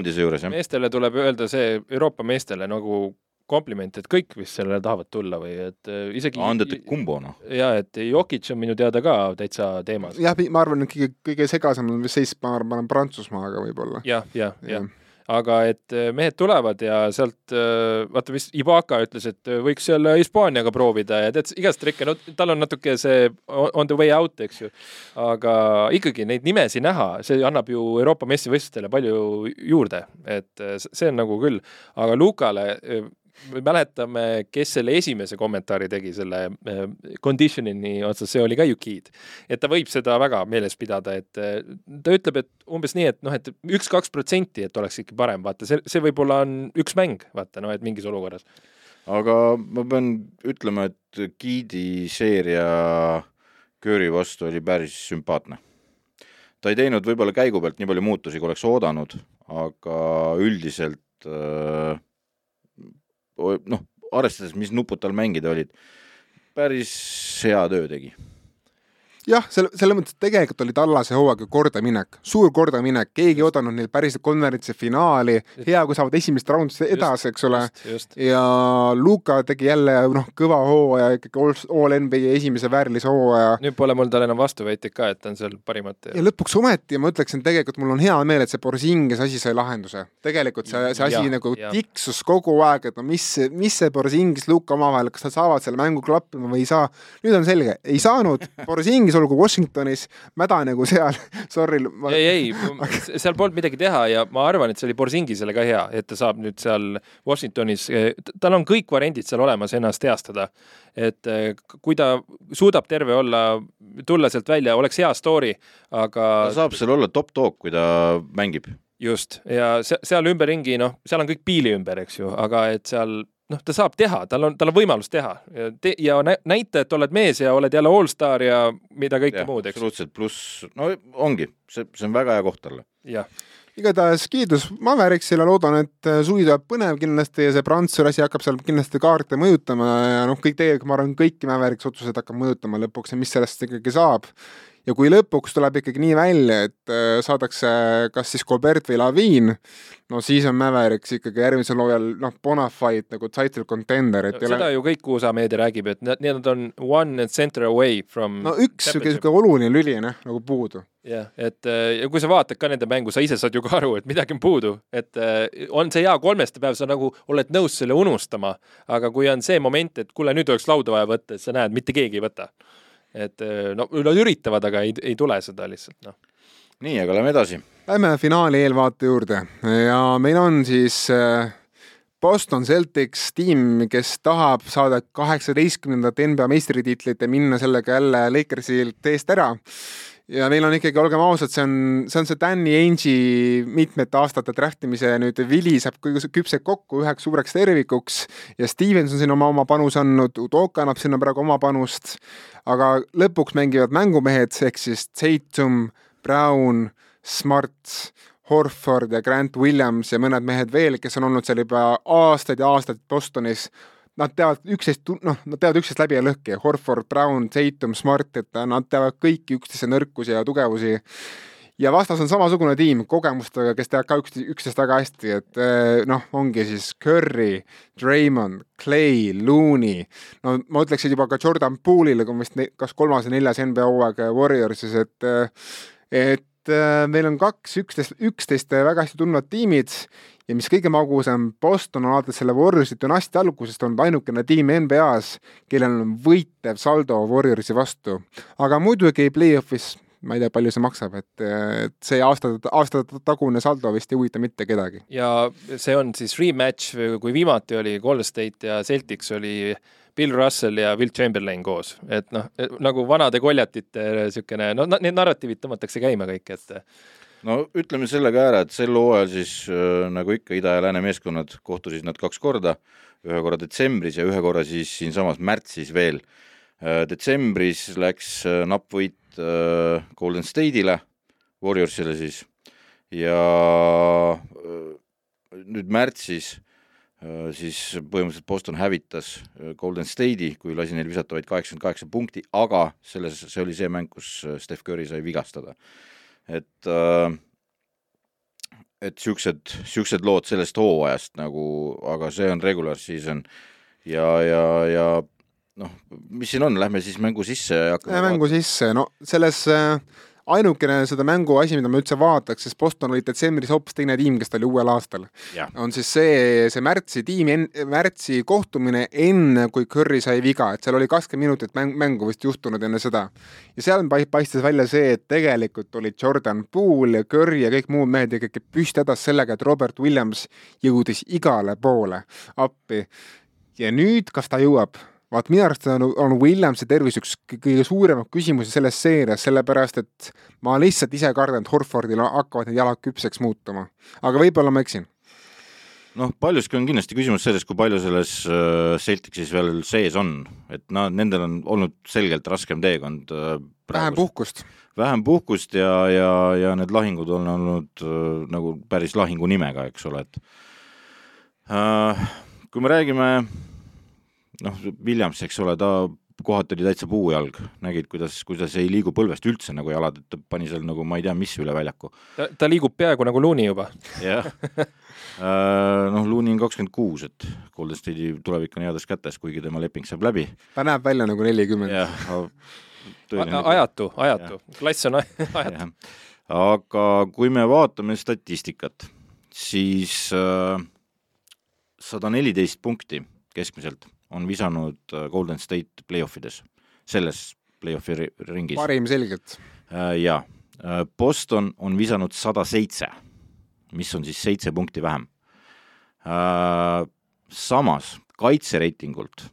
meestele tuleb öelda see Euroopa meestele nagu kompliment, et kõik vist sellele tahavad tulla või et äh, isegi Andete kumbo noh. ja et Jokic on minu teada ka täitsa teemas. jah, ma arvan, et kõige, kõige segasem on seis, ma arvan, Prantsusmaaga võib-olla. jah, jah, jah, aga et äh, mehed tulevad ja sealt äh, vaata vist Ibaka ütles, et võiks seal Hispaaniaga proovida ja tead igast trikke, no tal on natuke see on the way out, eks ju. aga ikkagi neid nimesi näha, see annab ju Euroopa meistrivõistlustele palju juurde, et see on nagu küll, aga Lukale me mäletame, kes selle esimese kommentaari tegi selle äh, conditioning'i otsas, see oli ka ju Keed. et ta võib seda väga meeles pidada, et äh, ta ütleb, et umbes nii, et noh, et üks-kaks protsenti, et oleks ikka parem, vaata see, see võib-olla on üks mäng, vaata noh, et mingis olukorras. aga ma pean ütlema, et Giidi seeria Curry vastu oli päris sümpaatne. ta ei teinud võib-olla käigu pealt nii palju muutusi, kui oleks oodanud, aga üldiselt äh, noh, arvestades, mis nupud tal mängida olid, päris hea töö tegi. jah, selle, selles mõttes, et tegelikult oli Tallase hooaeg ju kordaminek, suur kordaminek, keegi ei oodanud neil päriselt konverentsi finaali, hea, kui saavad esimest raundist edasi, eks ole. ja Luka tegi jälle noh, kõva hooaja, ikkagi all, all NBA esimese väärilise hooaja. nüüd pole mul tal enam vastuväiteid ka, et ta on seal parimate ja lõpuks ometi ma ütleksin, tegelikult mul on hea meel, et see Borzingis asi sai lahenduse. tegelikult see, see asi ja, nagu jah. tiksus kogu aeg, et no mis, mis see Borzingis, Luka omavahel, kas nad saavad selle mängu klappima või ei saa. nüüd on selge, ei saanud, Borzingis olgu Washingtonis, mäda nagu seal, sorry. ei, ei, seal polnud midagi teha ja ma arvan, et see oli Borzingisele ka hea, et ta saab nüüd seal Washingtonis, tal on kõik variandid seal olemas ennast heastada. et eh, kui ta suudab terve olla, tulla sealt välja, oleks hea story, aga ta saab seal olla top dog, kui ta mängib. just ja se- seal ümberringi, noh, seal on kõik piili ümber, eks ju, aga et seal noh, ta saab teha, tal on, tal on võimalus teha ja, te, ja nä- näita, et oled mees ja oled jälle allstar ja mida kõike muud, eks. absoluutselt, pluss no ongi, see, see on väga hea koht talle. igatahes kiidus Mavericksile, loodan, et suvi tuleb põnev kindlasti ja see Prantsuse asi hakkab seal kindlasti kaarte mõjutama ja noh, kõik tegelikult ma arvan, kõiki Mavericksi otsuseid hakkab mõjutama lõpuks ja mis sellest ikkagi saab. Ja kui lõpuks tuleb ikkagi nii välja, et äh, saadakse kas siis Colbert või Laviin, no siis on Mavericks ikkagi järgmisel hooajal noh, bona fide nagu title contender, et seda ole ju kõik USA meedia räägib, et nad, need on one center away from no üks sihuke oluline lüli on jah, nagu puudu. jah, et äh, ja kui sa vaatad ka nende mängu, sa ise saad ju ka aru, et midagi on puudu, et äh, on see hea kolmeste päev, sa nagu oled nõus selle unustama, aga kui on see moment, et kuule, nüüd oleks lauda vaja võtta, et sa näed, mitte keegi ei võta. Et äh, no nad üritavad, aga ei, ei tule seda lihtsalt, noh. nii, aga lähme edasi. Lähme finaali eelvaate juurde ja meil on siis äh, Boston Celtics tiim, kes tahab saada kaheksateistkümnendat NBA meistritiitlit ja minna sellega jälle Lakersilt eest ära ja neil on ikkagi, olgem ausad, see on, see on see Danny Ainge'i mitmete aastate trähtimise nüüd vili saab küpseb kokku üheks suureks tervikuks ja Stevens on siin oma, oma panuse andnud, Udoka annab sinna praegu oma panust, aga lõpuks mängivad mängumehed ehk siis Tatum, Brown, Smart, Horford ja Grant Williams ja mõned mehed veel, kes on olnud seal juba aastaid ja aastaid Bostonis nad teavad üksteist, noh, nad teavad üksteist läbi ja lõhki, Horford, Brown, Tatum, Smart, et nad teavad kõiki üksteise nõrkusi ja tugevusi. ja vastas on samasugune tiim kogemustega, kes teavad ka üksteist, üksteist väga hästi, et eh, noh, ongi siis Curry, Draymond, Clay, Looney, no ma ütleksin juba ka Jordan Poole'ile, kui vist kas kolmas või neljas NBA hooaeg Warriorsis, et et meil on kaks üksteist, üksteist väga hästi tundvad tiimid ja mis kõige magusam, Boston on alates selle Warriorsi dünastia algusest olnud ainukene tiim NBA-s, kellel on võitev saldo Warriorsi vastu. aga muidugi play-off'is ma ei tea, palju see maksab, et, et see aasta, aastatagune saldo vist ei huvita mitte kedagi. ja see on siis rematch, kui viimati oli Golden State ja Celtics oli Bill Russell ja Will Chamberlain koos, et noh, nagu vanade koljatite niisugune, no need narratiivid tõmmatakse käima kõik, et no ütleme selle ka ära, et sel hooajal siis äh, nagu ikka Ida- ja Lääne meeskonnad kohtusid nad kaks korda, ühe korra detsembris ja ühe korra siis siinsamas märtsis veel. Äh, detsembris läks äh, napp võit Golden State'ile, Warriorsile siis, ja äh, nüüd märtsis äh, siis põhimõtteliselt Boston hävitas äh, Golden State'i, kui lasi neil visata vaid kaheksakümmend kaheksa punkti, aga selles, see oli see mäng, kus äh, Steph Curry sai vigastada. Et äh, et siuksed, siuksed lood sellest hooajast nagu, aga see on regular season. Ja, ja, ja noh, mis siin on, lähme siis mängu sisse ja hakkame mängu sisse, no selles äh, ainukene seda mängu asi, mida ma üldse vaataks, sest Boston oli detsembris hoopis teine tiim, kes ta oli uuel aastal, on siis see, see märtsi tiimi, märtsi kohtumine enne, kui Curry sai viga, et seal oli kakskümmend minutit mäng, mängu vist juhtunud enne seda. ja seal paistis välja see, et tegelikult olid Jordan Poole ja Curry ja kõik muud mehed ikkagi püsti hädas sellega, et Robert Williams jõudis igale poole appi. ja nüüd, kas ta jõuab vaat minu arust on, on Williamsi tervis üks kõige suuremaid küsimusi selles seerias, sellepärast et ma lihtsalt ise kardan, et Horfordil hakkavad need jalad küpseks muutuma. aga võib-olla ma eksin. noh, paljuski on kindlasti küsimus selles, kui palju selles äh, Celticsis veel sees on, et nad, nendel on olnud selgelt raskem teekond äh,. vähem puhkust. vähem puhkust ja, ja, ja need lahingud on olnud äh, nagu päris lahingu nimega, eks ole, et äh, kui me räägime noh, Williams, eks ole, ta kohati oli täitsa puujalg, nägid, kuidas, kuidas ei liigu põlvest üldse nagu jalad, et ta pani seal nagu ma ei tea, mis üle väljaku. ta, liigub peaaegu nagu Looney juba. jah äh, noh, Looney on kakskümmend kuus, et Golden State'i tulevik on heades kätes, kuigi tema leping saab läbi. ta näeb välja nagu nelikümmend. ajatu, ajatu, klass on ajatu. aga kui me vaatame statistikat, siis äh, sada neliteist punkti keskmiselt on visanud äh, Golden State play-offides, selles play-offi ringis. parim selgelt. Äh, jaa, äh, Boston on visanud sada seitse, mis on siis seitse punkti vähem. Samas kaitsereitingult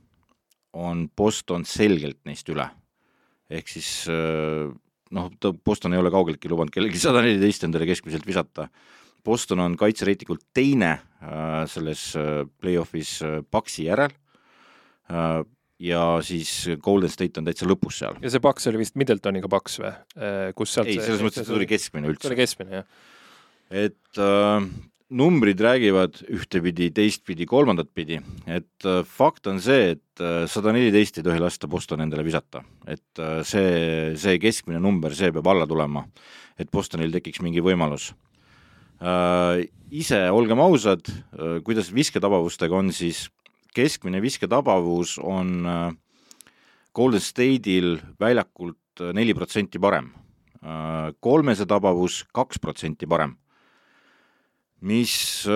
on Boston selgelt neist üle. ehk siis noh, Boston ei ole kaugeltki lubanud kellelgi sada neliteist endale keskmiselt visata. Boston on kaitsereitingult teine selles play-off'is Paxi järel ja siis Golden State on täitsa lõpus seal. ja see paks oli vist Middletoniga paks või? Äh, kus sealt ei, selles mõttes, et ta oli keskmine üldse. ta oli keskmine, jah. et äh, numbrid räägivad ühtepidi, teistpidi, kolmandat pidi, et äh, fakt on see, et sada äh, neliteist ei tohi lasta Boston endale visata. et äh, see, see keskmine number, see peab alla tulema, et Bostonil tekiks mingi võimalus äh,. ise, olgem ausad äh,, kuidas visketabavustega on, siis keskmine visketabavus on äh, Golden State'il väljakult äh, neli protsenti parem. Äh, kolmese tabavus kaks protsenti parem. mis,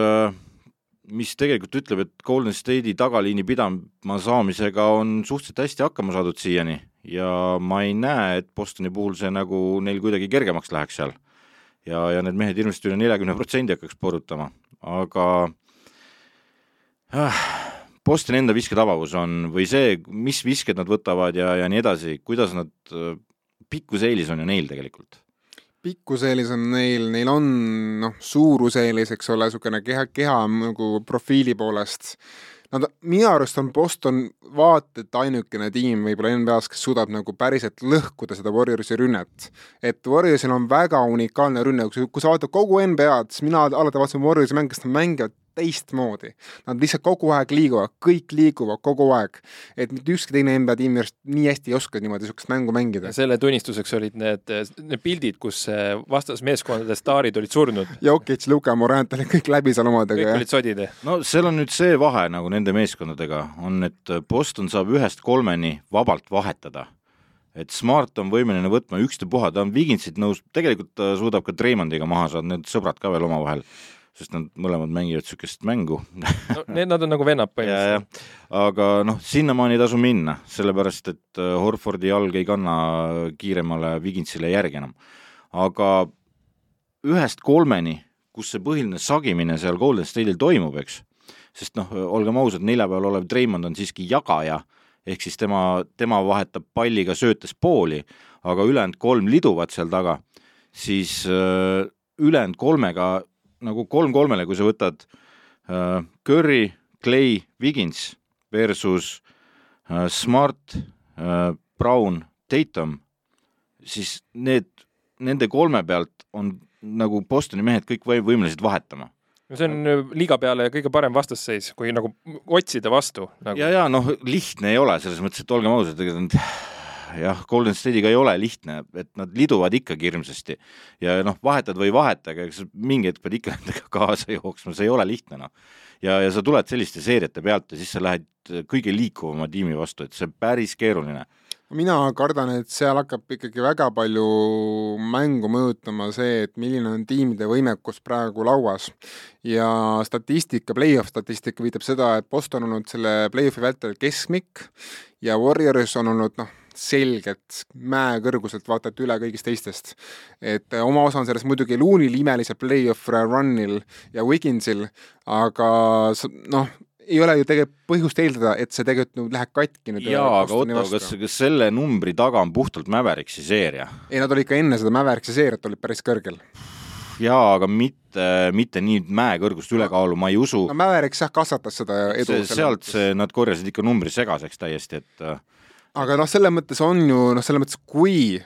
mis tegelikult ütleb, et Golden State'i tagaliini pidama saamisega on suhteliselt hästi hakkama saadud siiani ja ma ei näe, et Bostoni puhul see nagu neil kuidagi kergemaks läheks seal. ja, ja need mehed hirmsasti üle neljakümne protsendi hakkaks porutama, aga Bostoni enda visketabavus on või see, mis visked nad võtavad ja, ja nii edasi, kuidas nad, pikkuseelis on ju neil tegelikult pikkuseelis on neil, neil on noh, suuruseelis, eks ole, niisugune keha, keha nagu profiili poolest. Nad, minu arust on Boston vaata et ainukene tiim võib-olla NBA-s, kes suudab nagu päriselt lõhkuda seda Warriorsi rünnet. et Warriorsil on väga unikaalne rünne, kui sa vaatad kogu NBA-d, siis mina alati vaatasin Warriorsi mänge, kes nad mängivad teistmoodi. Nad lihtsalt kogu aeg liiguvad, kõik liiguvad kogu aeg. et mitte ükski teine NBA tiim minu arust nii hästi ei oska niimoodi niisugust mängu mängida. selle tunnistuseks olid need, need pildid, kus vastasmeeskondade staarid olid surnud. Jokic, Luka, Morant olid kõik läbi seal omadega. kõik olid sodid. no seal on nüüd see vahe nagu nende meeskondadega, on, et Boston saab ühest kolmeni vabalt vahetada et Smart on võimeline võtma ükstapuha, ta on Viginsit nõus, tegelikult ta suudab ka Dreimondiga maha saada, need sõbrad ka veel omavahel sest nad mõlemad mängivad niisugust mängu no need, nad on nagu vennad põhimõtteliselt. aga noh, sinnamaani ei tasu minna, sellepärast et äh, Horfordi jalg ei kanna kiiremale Viginsile järgi enam. aga ühest kolmeni, kus see põhiline sagimine seal Golden State'il toimub, eks, sest noh, olgem ausad, neljapäeval olev Treimond on siiski jagaja, ehk siis tema, tema vahetab palliga söötes pooli, aga ülejäänud kolm liduvad seal taga, siis äh, ülejäänud kolmega nagu kolm kolmele, kui sa võtad äh, Curry, Clay, Wiggins versus äh, Smart äh,, Brown, Tatum, siis need, nende kolme pealt on nagu Bostoni mehed kõik või, võimelised vahetama. No see on äh, liiga peale kõige parem vastasseis, kui nagu otsida vastu nagu.. ja, ja noh, lihtne ei ole selles mõttes, et olgem ausad, ega nad jah, Golden State'iga ei ole lihtne, et nad liduvad ikkagi hirmsasti ja noh, vahetad või ei vaheta, aga eks mingi hetk pead ikka nendega kaasa jooksma, see ei ole lihtne noh. ja, ja sa tuled selliste seeriate pealt ja siis sa lähed kõige liikuvama tiimi vastu, et see on päris keeruline mina kardan, et seal hakkab ikkagi väga palju mängu mõjutama see, et milline on tiimide võimekus praegu lauas. ja statistika, play-off statistika viitab seda, et Boston on olnud selle play-off'i vältel keskmik ja Warriors on olnud noh, selgelt mäekõrguselt vaata et üle kõigist teistest. et äh, oma osa on selles muidugi Loonil imelisel play-off run'il ja Wigginsil, aga noh, ei ole ju tegelikult põhjust eeldada, et see tegelikult nüüd läheb katki nüüd. jaa, aga Otto, kas, kas selle numbri taga on puhtalt Mäveriksi seeria? ei, nad olid ikka enne seda Mäveriksi seeriat olid päris kõrgel jaa, aga mitte, mitte nii mäekõrgust ülekaalu, ma ei usu. no Mäveriks jah, kasvatas seda edu. sealt see, nad korjasid ikka numbri segaseks täiesti, et äh, aga noh, selles mõttes on ju noh, selles mõttes kui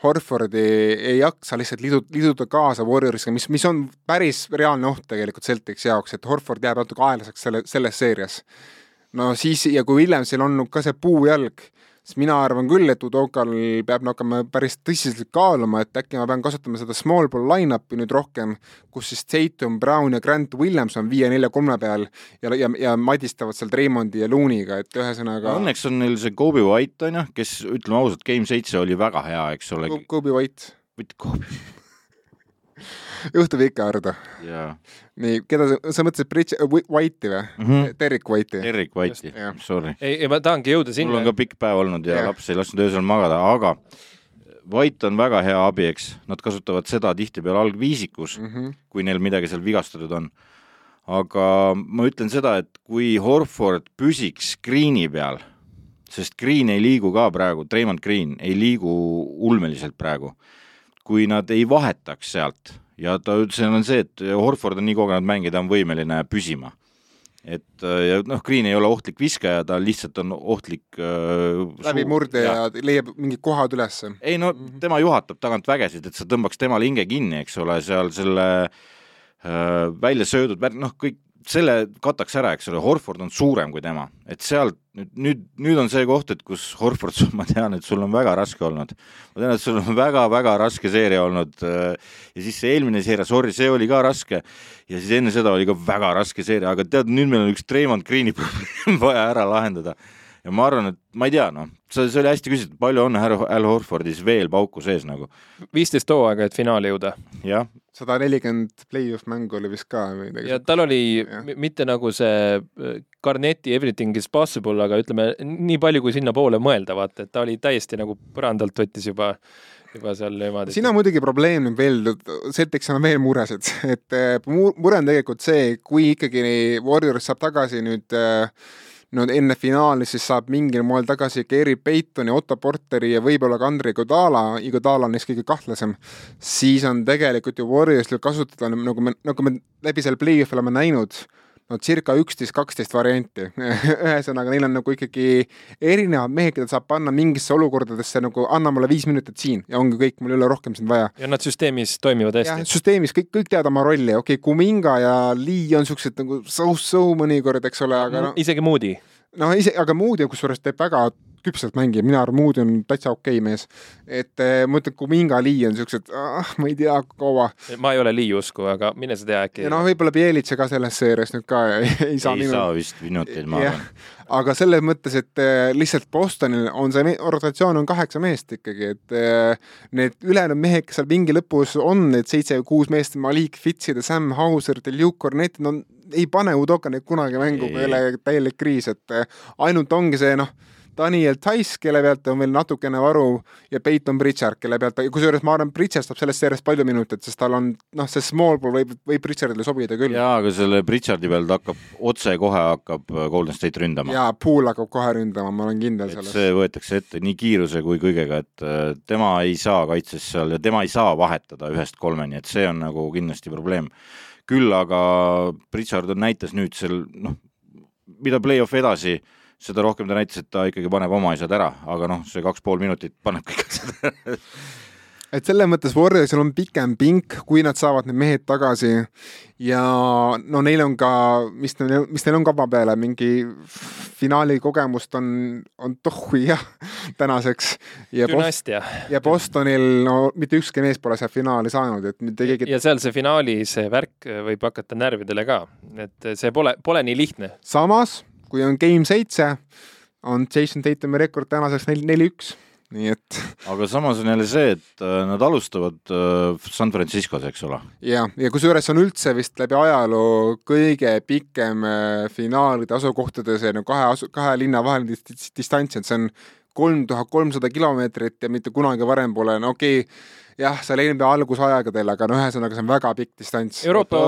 Horfordi ei jaksa lihtsalt liidu, liiduda kaasa Warriorsiga, mis, mis on päris reaalne oht tegelikult Celticsi jaoks, et Horford jääb natuke aeglaseks selle, selles seerias. no siis, ja kui Williamsil on ka see puujalg, siis mina arvan küll, et Udokal peab hakkama päris tõsiselt kaaluma, et äkki ma pean kasutama seda small ball line-up'i nüüd rohkem, kus siis Tatum, Brown ja Grant Williams on viie-nelja-kolme peal ja, ja, ja madistavad seal Draymondi ja Looney'ga, et ühesõnaga õnneks on neil see Kobe White, on ju, kes, ütleme ausalt, Game seitse oli väga hea, eks ole. Kobe White. mitte Kobe juhtub ikka, Ardo yeah.. nii, keda sa, sa mõtlesid Bridge, White'i või mm? -hmm. Derek White'i? Derek White'i, sorry. ei, ei ma tahangi jõuda sinna. mul on ka pikk päev olnud ja, ja. laps ei lasknud öösel magada, aga White on väga hea abi, eks, nad kasutavad seda tihtipeale algviisikus mm, -hmm. kui neil midagi seal vigastatud on. aga ma ütlen seda, et kui Horford püsiks screen'i peal, sest Green ei liigu ka praegu, Raymond Green ei liigu ulmeliselt praegu, kui nad ei vahetaks sealt ja ta ütles, on see, et Horford on nii kogenud mängija, ta on võimeline püsima. et ja noh, Green ei ole ohtlik viskaja, ta lihtsalt on ohtlik äh, läbimurde ja, ja leiab mingid kohad ülesse. ei no mhm. tema juhatab tagant vägesid, et sa tõmbaks temale hinge kinni, eks ole, seal selle äh, välja söödud, noh, kõik selle kataks ära, eks ole, Horford on suurem kui tema, et sealt nüüd, nüüd, nüüd on see koht, et kus Horford, ma tean, et sul on väga raske olnud. ma tean, et sul on väga-väga raske seeria olnud äh, ja siis see eelmine seeria, sorry, see oli ka raske ja siis enne seda oli ka väga raske seeria, aga tead, nüüd meil on üks Treimond Greeni probleem vaja ära lahendada. Ja ma arvan, et ma ei tea, noh, see, see oli hästi küsitud, palju on Al Horfordis veel pauku sees nagu? viisteist hooaega, et finaali jõuda. jah, sada nelikümmend play-off mängu oli vist ka või midagi. ja tal oli ja. mitte nagu see äh, Garneti everything is possible, aga ütleme nii palju, kui sinnapoole mõelda, vaata, et ta oli täiesti nagu põrandalt võttis juba juba seal niimoodi. siin on muidugi probleem nüüd veel, Celtics on veel muresid, et äh, mu- mure on tegelikult see, kui ikkagi Warriors saab tagasi nüüd äh, no enne finaali, siis saab mingil moel tagasi Gary Paytoni, Otto Porteri ja võib-olla ka Andrei Godala, Godala on neist kõige kahtlasem, siis on tegelikult ju Warriorsil kasutada, nagu me, nagu me läbi selle play-off'i oleme näinud, no circa üksteist, kaksteist varianti. ühesõnaga, neil on nagu ikkagi erinevad mehed, keda saab panna mingisse olukordadesse nagu anna mulle viis minutit siin ja ongi kõik, mul ei ole rohkem sind vaja. ja nad süsteemis toimivad hästi. süsteemis kõik, kõik teavad oma rolli, okei okay,, Kuminga ja Lee on siuksed nagu so-so mõnikord, eks ole, aga noh, isegi Moody. no ise, aga Moody kusjuures teeb väga küpselt mängija, mina arvan, Moody on täitsa okei okay mees. et eh, ma ütlen, Kuminga, Lee on siuksed, ma ei tea, kaua. ma ei ole Lee usku, aga mine sa tea, äkki ja noh, võib-olla Bielitsa ka selles seerias nüüd ka ei, ei saa ei minu saa vist minuteid, ma arvan., aga selles mõttes, et äh, lihtsalt Bostonil on see rotatsioon on kaheksa meest ikkagi, et äh, need ülejäänud mehed, kes seal pingi lõpus on, need seitse-kuus meest, Malik Fitsid ja Sam Hauser, Deljuk Kornet, no ei pane Udoka neid kunagi mängu, kui ei ole täielik kriis, et ainult ongi see noh, Daniel Tice, kelle pealt on veel natukene varu ja Peyton Pritchard, kelle pealt, kusjuures ma arvan, Pritchard saab selles seerias palju minuteid, sest tal on noh, see small ball võib, võib Pritchardile sobida küll. jaa, aga selle Pritchardi pealt hakkab, otsekohe hakkab äh, Golden State ründama. ja Pool hakkab kohe ründama, ma olen kindel et selles. see võetakse ette nii kiiruse kui kõigega, et äh, tema ei saa kaitses seal ja tema ei saa vahetada ühest kolmeni, et see on nagu kindlasti probleem. küll aga Pritchard on näitas nüüd seal noh, mida play-off edasi, seda rohkem ta näitas, et ta ikkagi paneb oma asjad ära, aga noh, see kaks pool minutit paneb kõik asjad ära. et selles mõttes Warriorsil on pikem pink, kui nad saavad need mehed tagasi ja no neil on ka, mis neil, mis neil on kava peale, mingi finaali kogemust on, on tohhu jah tänaseks ja dünastia. ja Bostonil no mitte ükski mees pole seal finaali saanud, et mitte keegi ja seal see finaali see värk võib hakata närvidele ka, et see pole, pole nii lihtne. samas, kui on game seitse, on Jason Tatumi rekord tänaseks neli, neli-üks, nii et aga samas on jälle see, et äh, nad alustavad äh, San Franciscos, eks ole. ja, ja kusjuures on üldse vist läbi ajaloo kõige pikem äh, finaalide asukohtade see no kahe asu-, kahe linna vaheline dis- dis- distants, et see on kolm tuhat kolmsada kilomeetrit ja mitte kunagi varem pole, no okei okay,, jah, seal NBA algusaegadel, aga no ühesõnaga, see on väga pikk distants. Euroopa,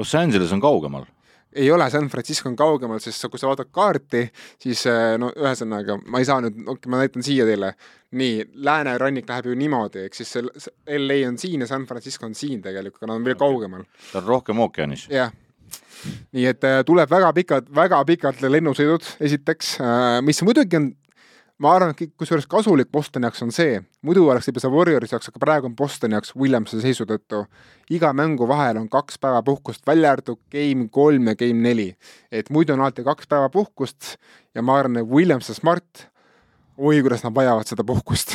Los Angeles on kaugemal. Ei ole, San Francisco on kaugemal, sest kui sa vaatad kaarti, siis äh, no ühesõnaga, ma ei saa nüüd, okei, ma näitan siia teile. nii, läänerannik läheb ju niimoodi, ehk siis see LA on siin ja San Francisco on siin tegelikult, aga nad on veel kaugemal. ta on rohkem ookeanis. jah, nii et äh, tuleb väga pikad, väga pikad lennusõidud, esiteks, mis muidugi on, ma arvan, et kusjuures kasulik Bostoni jaoks on see, muidu oleks võib-olla see Warriorsi jaoks, aga praegu on Bostoni jaoks Williamsi seisu tõttu iga mängu vahel on kaks päeva puhkust, välja arvatud game kolm ja game neli. et muidu on alati kaks päeva puhkust ja ma arvan, et Williams ja Smart, oi, kuidas nad vajavad seda puhkust,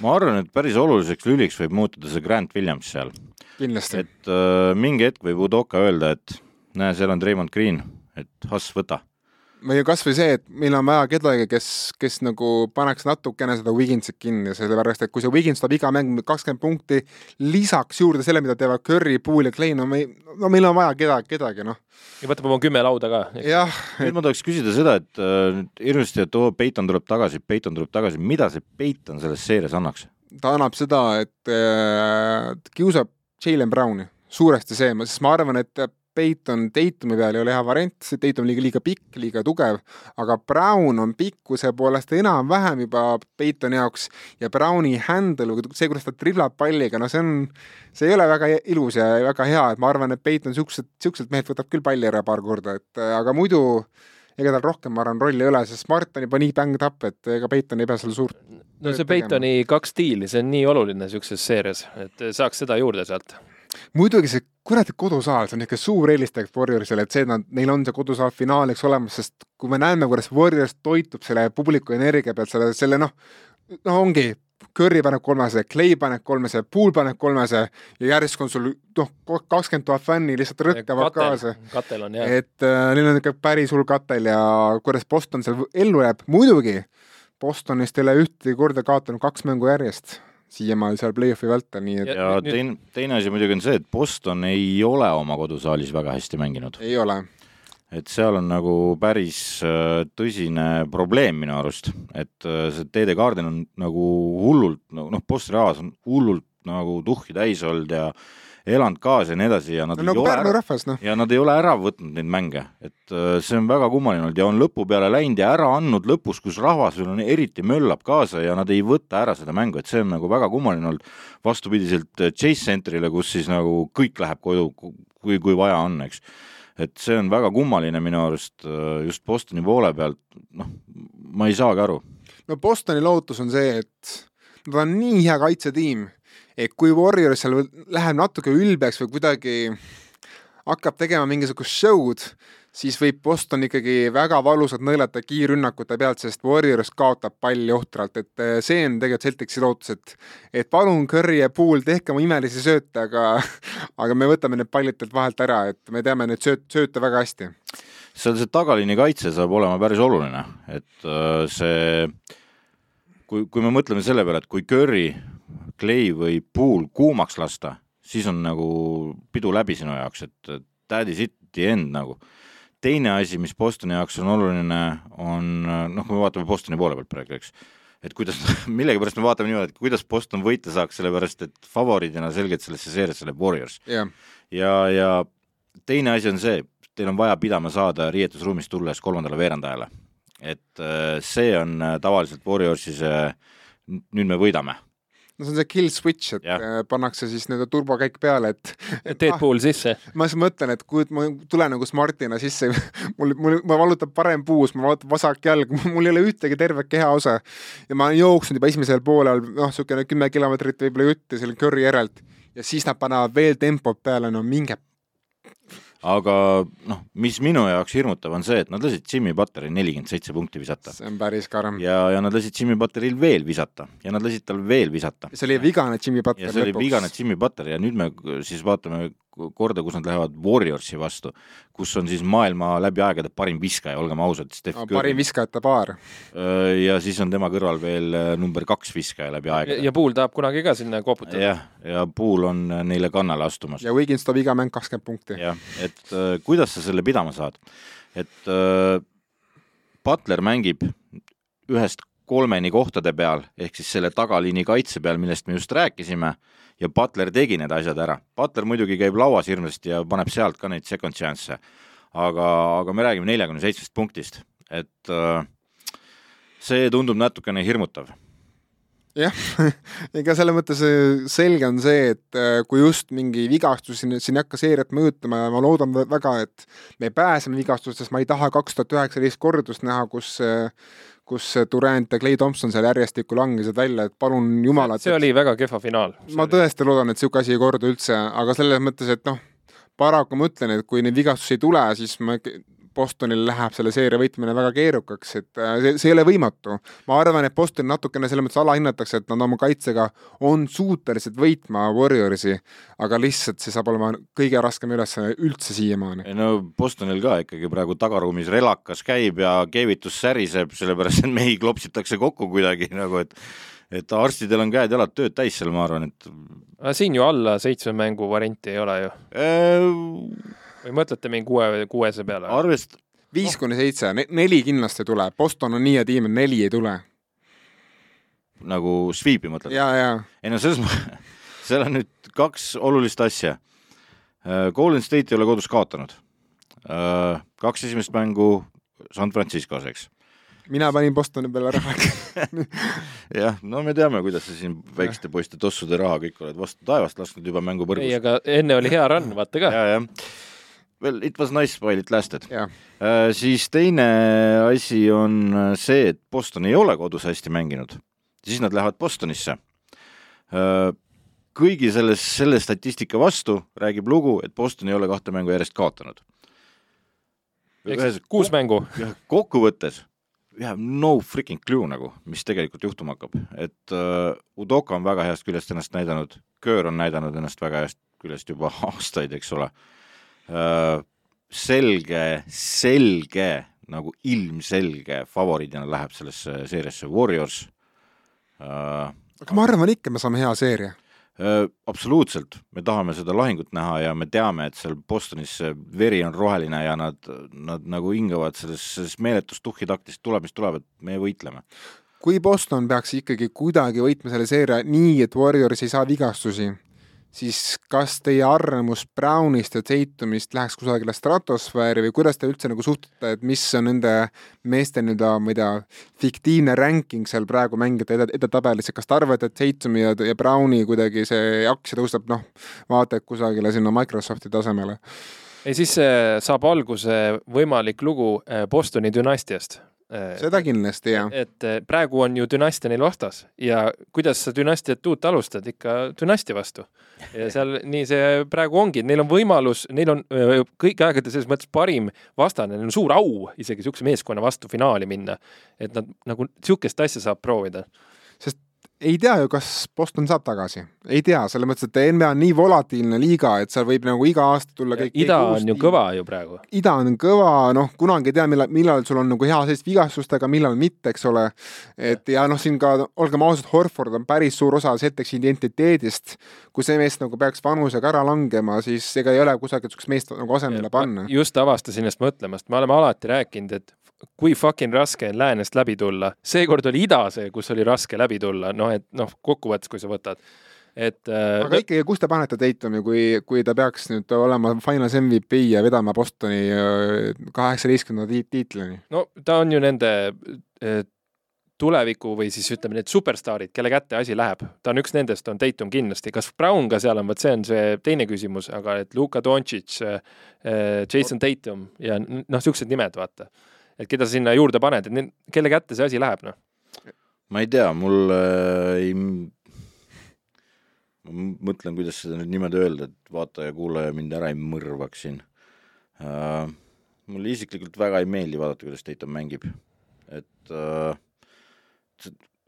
ma arvan, et päris oluliseks lüliks võib muutuda see Grant Williams seal, et äh, mingi hetk võib Udoka öelda, et näe, seal on Raymond Green, et Hass, võta. Või kasvõi see, et meil on vaja kedagi, kes, kes nagu paneks natukene seda Wigginsit kinni, sellepärast et kui see Wiggins tuleb iga mäng kakskümmend punkti lisaks juurde selle, mida teevad Curry, Poole ja Clay, no me no meil on vaja kedagi, kedagi noh. ja võtab oma kümme lauda ka. jah, nüüd ma tahaks küsida seda, et äh, nüüd hirmsasti, et oo, Peiton tuleb tagasi, Peiton tuleb tagasi, mida see Peiton selles seerias annaks? ta annab seda, et äh, kiusab Jalen Browni, suuresti see, sest ma arvan, et Peyton Tatumi peal ei ole hea variant, see Tatum on liiga, liiga pikk, liiga tugev, aga Brown on pikkuse poolest enam-vähem juba Peytoni jaoks ja Browni handle see, kuidas ta driblab palliga, no see on, see ei ole väga ilus ja väga hea, et ma arvan, et Peyton siuksed, siukselt mehed võtab küll palli ära paar korda, et äh, aga muidu ega tal rohkem, ma arvan, rolli ei ole, sest Smart on juba nii bängd up, et ega Peyton ei pea seal suurt no see. Peitoni kaks stiili, see on nii oluline niisuguses seerias, et saaks seda juurde sealt. Muidugi see kuradi kodusaal, see on niisugune suur eelis tegelikult Warriorsile, et see, et nad, neil on see kodusaal finaaliks olemas, sest kui me näeme, kuidas Warriors toitub selle publiku energia pealt, selle, selle noh, noh ongi, Curry paneb kolmese, Clay paneb kolmese, Poole paneb kolmese ja järsku on sul noh, kakskümmend tuhat fänni lihtsalt rõkkavad kaasa. katel on jah. et äh, neil on ikka päris hull katel ja kuidas Boston seal ellu jääb, muidugi Bostonist ei ole ühtegi korda kaotanud kaks mängu järjest siiamaani seal play-off'i vältel, nii et Ja- teine, teine asi muidugi on see, et Boston ei ole oma kodusaalis väga hästi mänginud. ei ole. et seal on nagu päris äh, tõsine probleem minu arust, et äh, see TD Garden on nagu hullult, noh, Post-Raas on hullult nagu tuhhi täis olnud ja elanud kaasa ja nii edasi ja nad no, ei nagu ole Pärnu ära, rahvas, noh. ja nad ei ole ära võtnud neid mänge, et äh, see on väga kummaline olnud ja on lõpu peale läinud ja ära andnud lõpus, kus rahvas on eriti möllab kaasa ja nad ei võta ära seda mängu, et see on nagu väga kummaline olnud. vastupidiselt äh, Chase Centerile, kus siis nagu kõik läheb koju, kui, kui vaja on, eks. et see on väga kummaline minu arust äh, just Bostoni poole pealt, noh, ma ei saagi aru. no Bostoni lootus on see, et nad on nii hea kaitsetiim, et kui Warriors seal läheb natuke ülbeks või kuidagi hakkab tegema mingisugust show'd, siis võib Boston ikkagi väga valusalt nõelata kiirrünnakute pealt, sest Warriors kaotab palli ohtralt, et eh, see on tegelikult Celticsi lootus, et et palun, Curry ja Poole, tehke oma imelisi sööte, aga aga me võtame need pallid teilt vahelt ära, et me teame neid sööt-, sööte väga hästi. seal see tagaliini kaitse saab olema päris oluline, et äh, see, kui, kui me mõtleme selle peale, et kui Curry, Clay või Poole kuumaks lasta, siis on nagu pidu läbi sinu jaoks, et that is it, the end nagu. teine asi, mis Bostoni jaoks on oluline, on noh, kui me vaatame Bostoni poole pealt praegu, eks, et kuidas, millegipärast me vaatame niimoodi, et kuidas Boston võita saaks, sellepärast et favoriidina selgelt sellesse seeriasse läheb Warriors jah, ja, ja teine asi on see, teil on vaja pidama saada riietusruumist tulles kolmandale veerandajale. et äh, see on äh, tavaliselt Warriorsi see, nüüd me võidame. No see on see kill switch, et Jah. eh, pannakse siis nii-öelda turbokäik peale, et et teed ah, puul sisse. ma siis mõtlen, et kui ma tulen nagu Smartina sisse, mul, mul, ma valutab parem puus, mul valutab vasak jalg, mul ei ole ühtegi tervet kehaosa ja ma olen jooksnud juba esimesel poolel, noh, niisugune kümme kilomeetrit võib-olla jutti selle Curry järelt ja siis nad panevad veel tempot peale, no minge aga noh, mis minu jaoks hirmutav on see, et nad lasid Jimmy Butleri nelikümmend seitse punkti visata see on päris karm. ja, ja nad lasid Jimmy Butleril veel visata ja nad lasid tal veel visata. see oli vigane Jimmy Butler ja see oli vigane Jimmy Butler ja nüüd me siis vaatame korda, kus nad lähevad Warriorsi vastu, kus on siis maailma läbi aegade parim viskaja, olgem ausad, no, parim viskajate paar. ja siis on tema kõrval veel äh, number kaks viskaja läbi aegade. ja Puul tahab kunagi ka sinna koputada. jah, ja Pool on äh, neile kannale astumas. ja Wiggins toob iga mäng kakskümmend punkti. jah, et äh, kuidas sa selle pidama saad, et äh, Butler mängib ühest kolmeni kohtade peal, ehk siis selle tagaliini kaitse peal, millest me just rääkisime, ja Butler tegi need asjad ära. Butler muidugi käib lauas hirmsasti ja paneb sealt ka neid second chance'e, aga, aga me räägime neljakümne seitsmest punktist, et äh, see tundub natukene hirmutav. Jah, ega selles mõttes äh, selge on see, et äh, kui just mingi vigastus siin, siin ei hakka seeriat mõjutama ja ma loodan vä- väga, et me pääseme vigastustest, ma ei taha kaks tuhat üheksateist kordust näha, kus kus Durand ja Clay Thompson seal järjestikku langesid välja, et palun jumalat. see oli väga kehva finaal. ma tõesti loodan, et niisugune asi ei kordu üldse, aga selles mõttes, et noh, paraku ma ütlen, et kui neid vigastusi ei tule, siis ma Bostonil läheb selle seeria võitmine väga keerukaks, et äh, see, see ei ole võimatu. ma arvan, et Boston natukene selles mõttes alahinnatakse, et nad oma kaitsega on suutelised võitma Warriorsi, aga lihtsalt see saab olema kõige raskem ülesanne üldse siiamaani. ei no Bostonil ka ikkagi praegu tagaruumis relakas käib ja keevitus säriseb, sellepärast et mehi klopsitakse kokku kuidagi nagu, et et arstidel on käed-jalad tööd täis seal, ma arvan, et siin ju alla seitsme mängu varianti ei ole ju. Äh, või mõtlete mingi kuue, kuuese peale? arvest-, viis kuni seitse, neli kindlasti tuleb, Boston on nii hea tiim, et neli ei tule. nagu sweep'i mõtled? ja, ja ei no selles mõttes, seal on nüüd kaks olulist asja. Golden State ei ole kodus kaotanud. kaks esimest mängu San Franciscos, eks mina panin Bostoni peale raha. jah, no me teame, kuidas sa siin väikeste poiste tossude raha kõik oled vastu taevast lasknud juba mängu ei, aga enne oli hea run, vaata ka. ja, jah. Well, it was nice while it lasted jah, äh,. siis teine asi on see, et Boston ei ole kodus hästi mänginud, siis nad lähevad Bostonisse äh,. kõigi selles, selle statistika vastu räägib lugu, et Boston ei ole kahte mängu järjest kaotanud. kuus mängu. kokkuvõttes we have no freaking clue nagu, mis tegelikult juhtuma hakkab, et uh, Udoka on väga heast küljest ennast näidanud, Köör on näidanud ennast väga heast küljest juba aastaid, eks ole uh,. selge, selge nagu ilmselge favoriidina läheb sellesse seeriasse Warriors uh,. aga ma arvan ikka, me saame hea seeria. absoluutselt, me tahame seda lahingut näha ja me teame, et seal Bostonis veri on roheline ja nad, nad nagu hingavad selles, selles meeletus tuhhitaktist tuleb, mis tuleb, et me võitleme kui Boston peaks ikkagi kuidagi võitma selle seeria nii, et Warriors ei saa vigastusi, siis kas teie arvamus Brownist ja Tatumist läheks kusagile stratosfääri või kuidas te üldse nagu suhtute, et mis on nende meeste nii-öelda, ma ei tea, fiktiivne ranking seal praegu mängijate edetabelis, et kas te arvate, et Tatumi ja, ja Browni kuidagi see aktsia tõuseb, noh, vaata et kusagile sinna Microsofti tasemele? ei, siis saab alguse võimalik lugu eh, Bostoni dünastiast seda kindlasti, jah. et praegu on ju dünastia neil vastas ja kuidas sa dünastiat uut alustad, ikka dünastia vastu. ja seal nii see praegu ongi, neil on võimalus, neil on kõigi aegade selles mõttes parim vastane, neil on suur au isegi niisuguse meeskonna vastu finaali minna. et nad nagu niisugust asja saab proovida. Ei tea ju, kas Boston saab tagasi, ei tea, selles mõttes, et NBA on nii volatiilne liiga, et seal võib nagu iga aasta tulla kõik. ida kõik on ju kõva ju praegu. ida on kõva, noh, kunagi ei tea, millal, millal sul on nagu hea seis vigastustega, millal mitte, eks ole. et ja noh, siin ka olgem ausad, Horford on päris suur osa seteks identiteedist. kui see mees nagu peaks vanusega ära langema, siis ega ei ole kusagilt niisugust meest nagu asemele panna. just avastasin ennast mõtlemast, me oleme alati rääkinud, et kui fucking raske on läänest läbi tulla. seekord oli ida see, kus oli raske läbi tulla, noh, et noh, kokkuvõttes, kui sa võtad et äh, aga ikkagi, kus te panete Tatumi, kui, kui ta peaks nüüd olema finals MVP ja vedama Bostoni äh, kaheksateistkümnenda tiitlini? no ta on ju nende äh, tuleviku või siis ütleme, need superstaarid, kelle kätte asi läheb. ta on üks nendest, on Tatum kindlasti. kas Brown ka seal on, vot see on see teine küsimus, aga et Luka Doncic, Jason Tatum ja noh, niisugused nimed, vaata et keda sa sinna juurde paned, et kelle kätte see asi läheb, noh? ma ei tea, mul äh, ei, ma mõtlen, kuidas seda nüüd niimoodi öelda, et vaataja-kuulaja mind ära ei mõrvaks siin äh,. mulle isiklikult väga ei meeldi vaadata, kuidas Tatum mängib, et äh,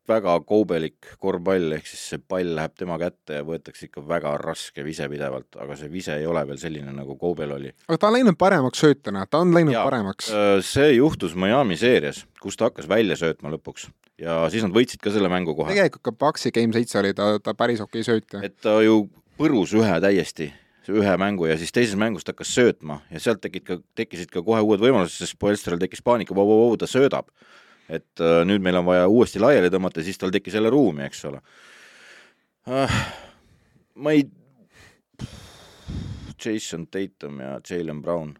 väga kaubelik korvpall, ehk siis see pall läheb tema kätte ja võetakse ikka väga raske vise pidevalt, aga see vise ei ole veel selline, nagu Koubel oli. aga ta on läinud paremaks söötjana, ta on läinud ja, paremaks. Äh, see juhtus Miami seerias, kus ta hakkas välja söötma lõpuks ja siis nad võitsid ka selle mängu kohe. tegelikult ka Paxi Game seitse oli ta, ta päris okei söötja. et ta ju põrus ühe täiesti ühe mängu ja siis teises mängus ta hakkas söötma ja sealt tekid ka, tekkisid ka kohe uued võimalused, sest Poelstrel tekkis paanika, ta söödab et äh, nüüd meil on vaja uuesti laiali tõmmata, siis tal tekkis jälle ruumi, eks ole äh,. ma ei, Jason Tatum ja Jalen Brown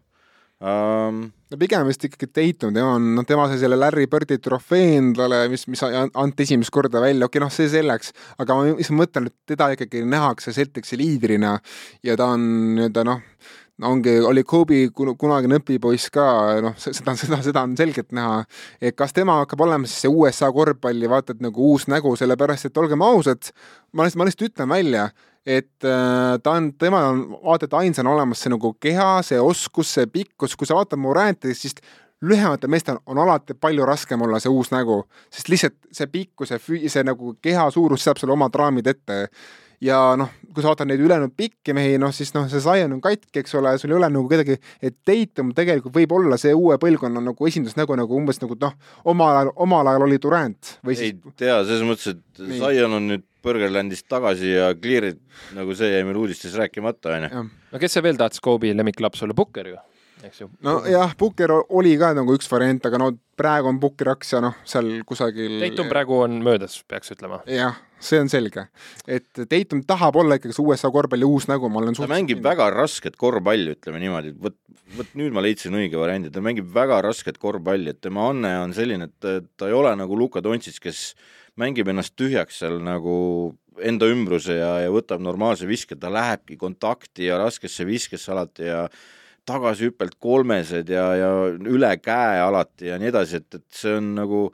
um,. no pigem vist ikkagi Tatum, tema on, noh, tema sai selle Larry Birdi trofee endale, mis, mis anti esimest korda välja, okei okay,, noh, see selleks, aga ma lihtsalt mõtlen, et teda ikkagi nähakse Celticsi liidrina ja ta on nii-öelda noh, ongi, oli Kobe kunagine õpipoiss ka, noh, seda, seda, seda on selgelt näha. et kas tema hakkab olema siis see USA korvpalli vaata et nagu uus nägu, sellepärast et olgem ausad, ma lihtsalt, ma lihtsalt ütlen välja, et äh, ta on, temal on vaata et ainsana olemas see nagu keha, see oskus, see pikkus, kui sa vaatad Moranti, siis lühematel meestel on alati palju raskem olla see uus nägu, sest lihtsalt see pikkus ja see nagu keha suurus seab sulle omad raamid ette ja noh, kui sa vaatad neid ülejäänud pikki mehi, noh siis noh, see Zion on katki, eks ole, sul ei ole nagu kedagi, et Tatum tegelikult võib olla see uue põlvkonna nagu esindusnägu nagu umbes nagu noh, omal ajal, omal ajal oli Durant või siis ei tea, selles mõttes, et nii. Zion on nüüd Burgerlandist tagasi ja Clear'id, nagu see jäi meil uudistes rääkimata, onju. no kes see veel tahtis Kobe'i lemmiklaps olla, Booker ju? Eks ju. nojah, Booker oli ka nagu üks variant, aga no praegu on Booker aktsia noh, seal kusagil. Tatum praegu on möödas, peaks ütlema. jah see on selge. et Tatum tahab olla ikkagi see USA korvpalli uus nägu, ma olen ta mängib nii. väga rasket korvpalli, ütleme niimoodi, vot, vot nüüd ma leidsin õige variandi, ta mängib väga rasket korvpalli, et tema anne on selline, et ta ei ole nagu Luka Doncic, kes mängib ennast tühjaks seal nagu enda ümbruse ja, ja võtab normaalse viske, ta lähebki kontakti ja raskesse viskesse alati ja tagasihüppelt kolmesed ja, ja üle käe alati ja nii edasi, et, et see on nagu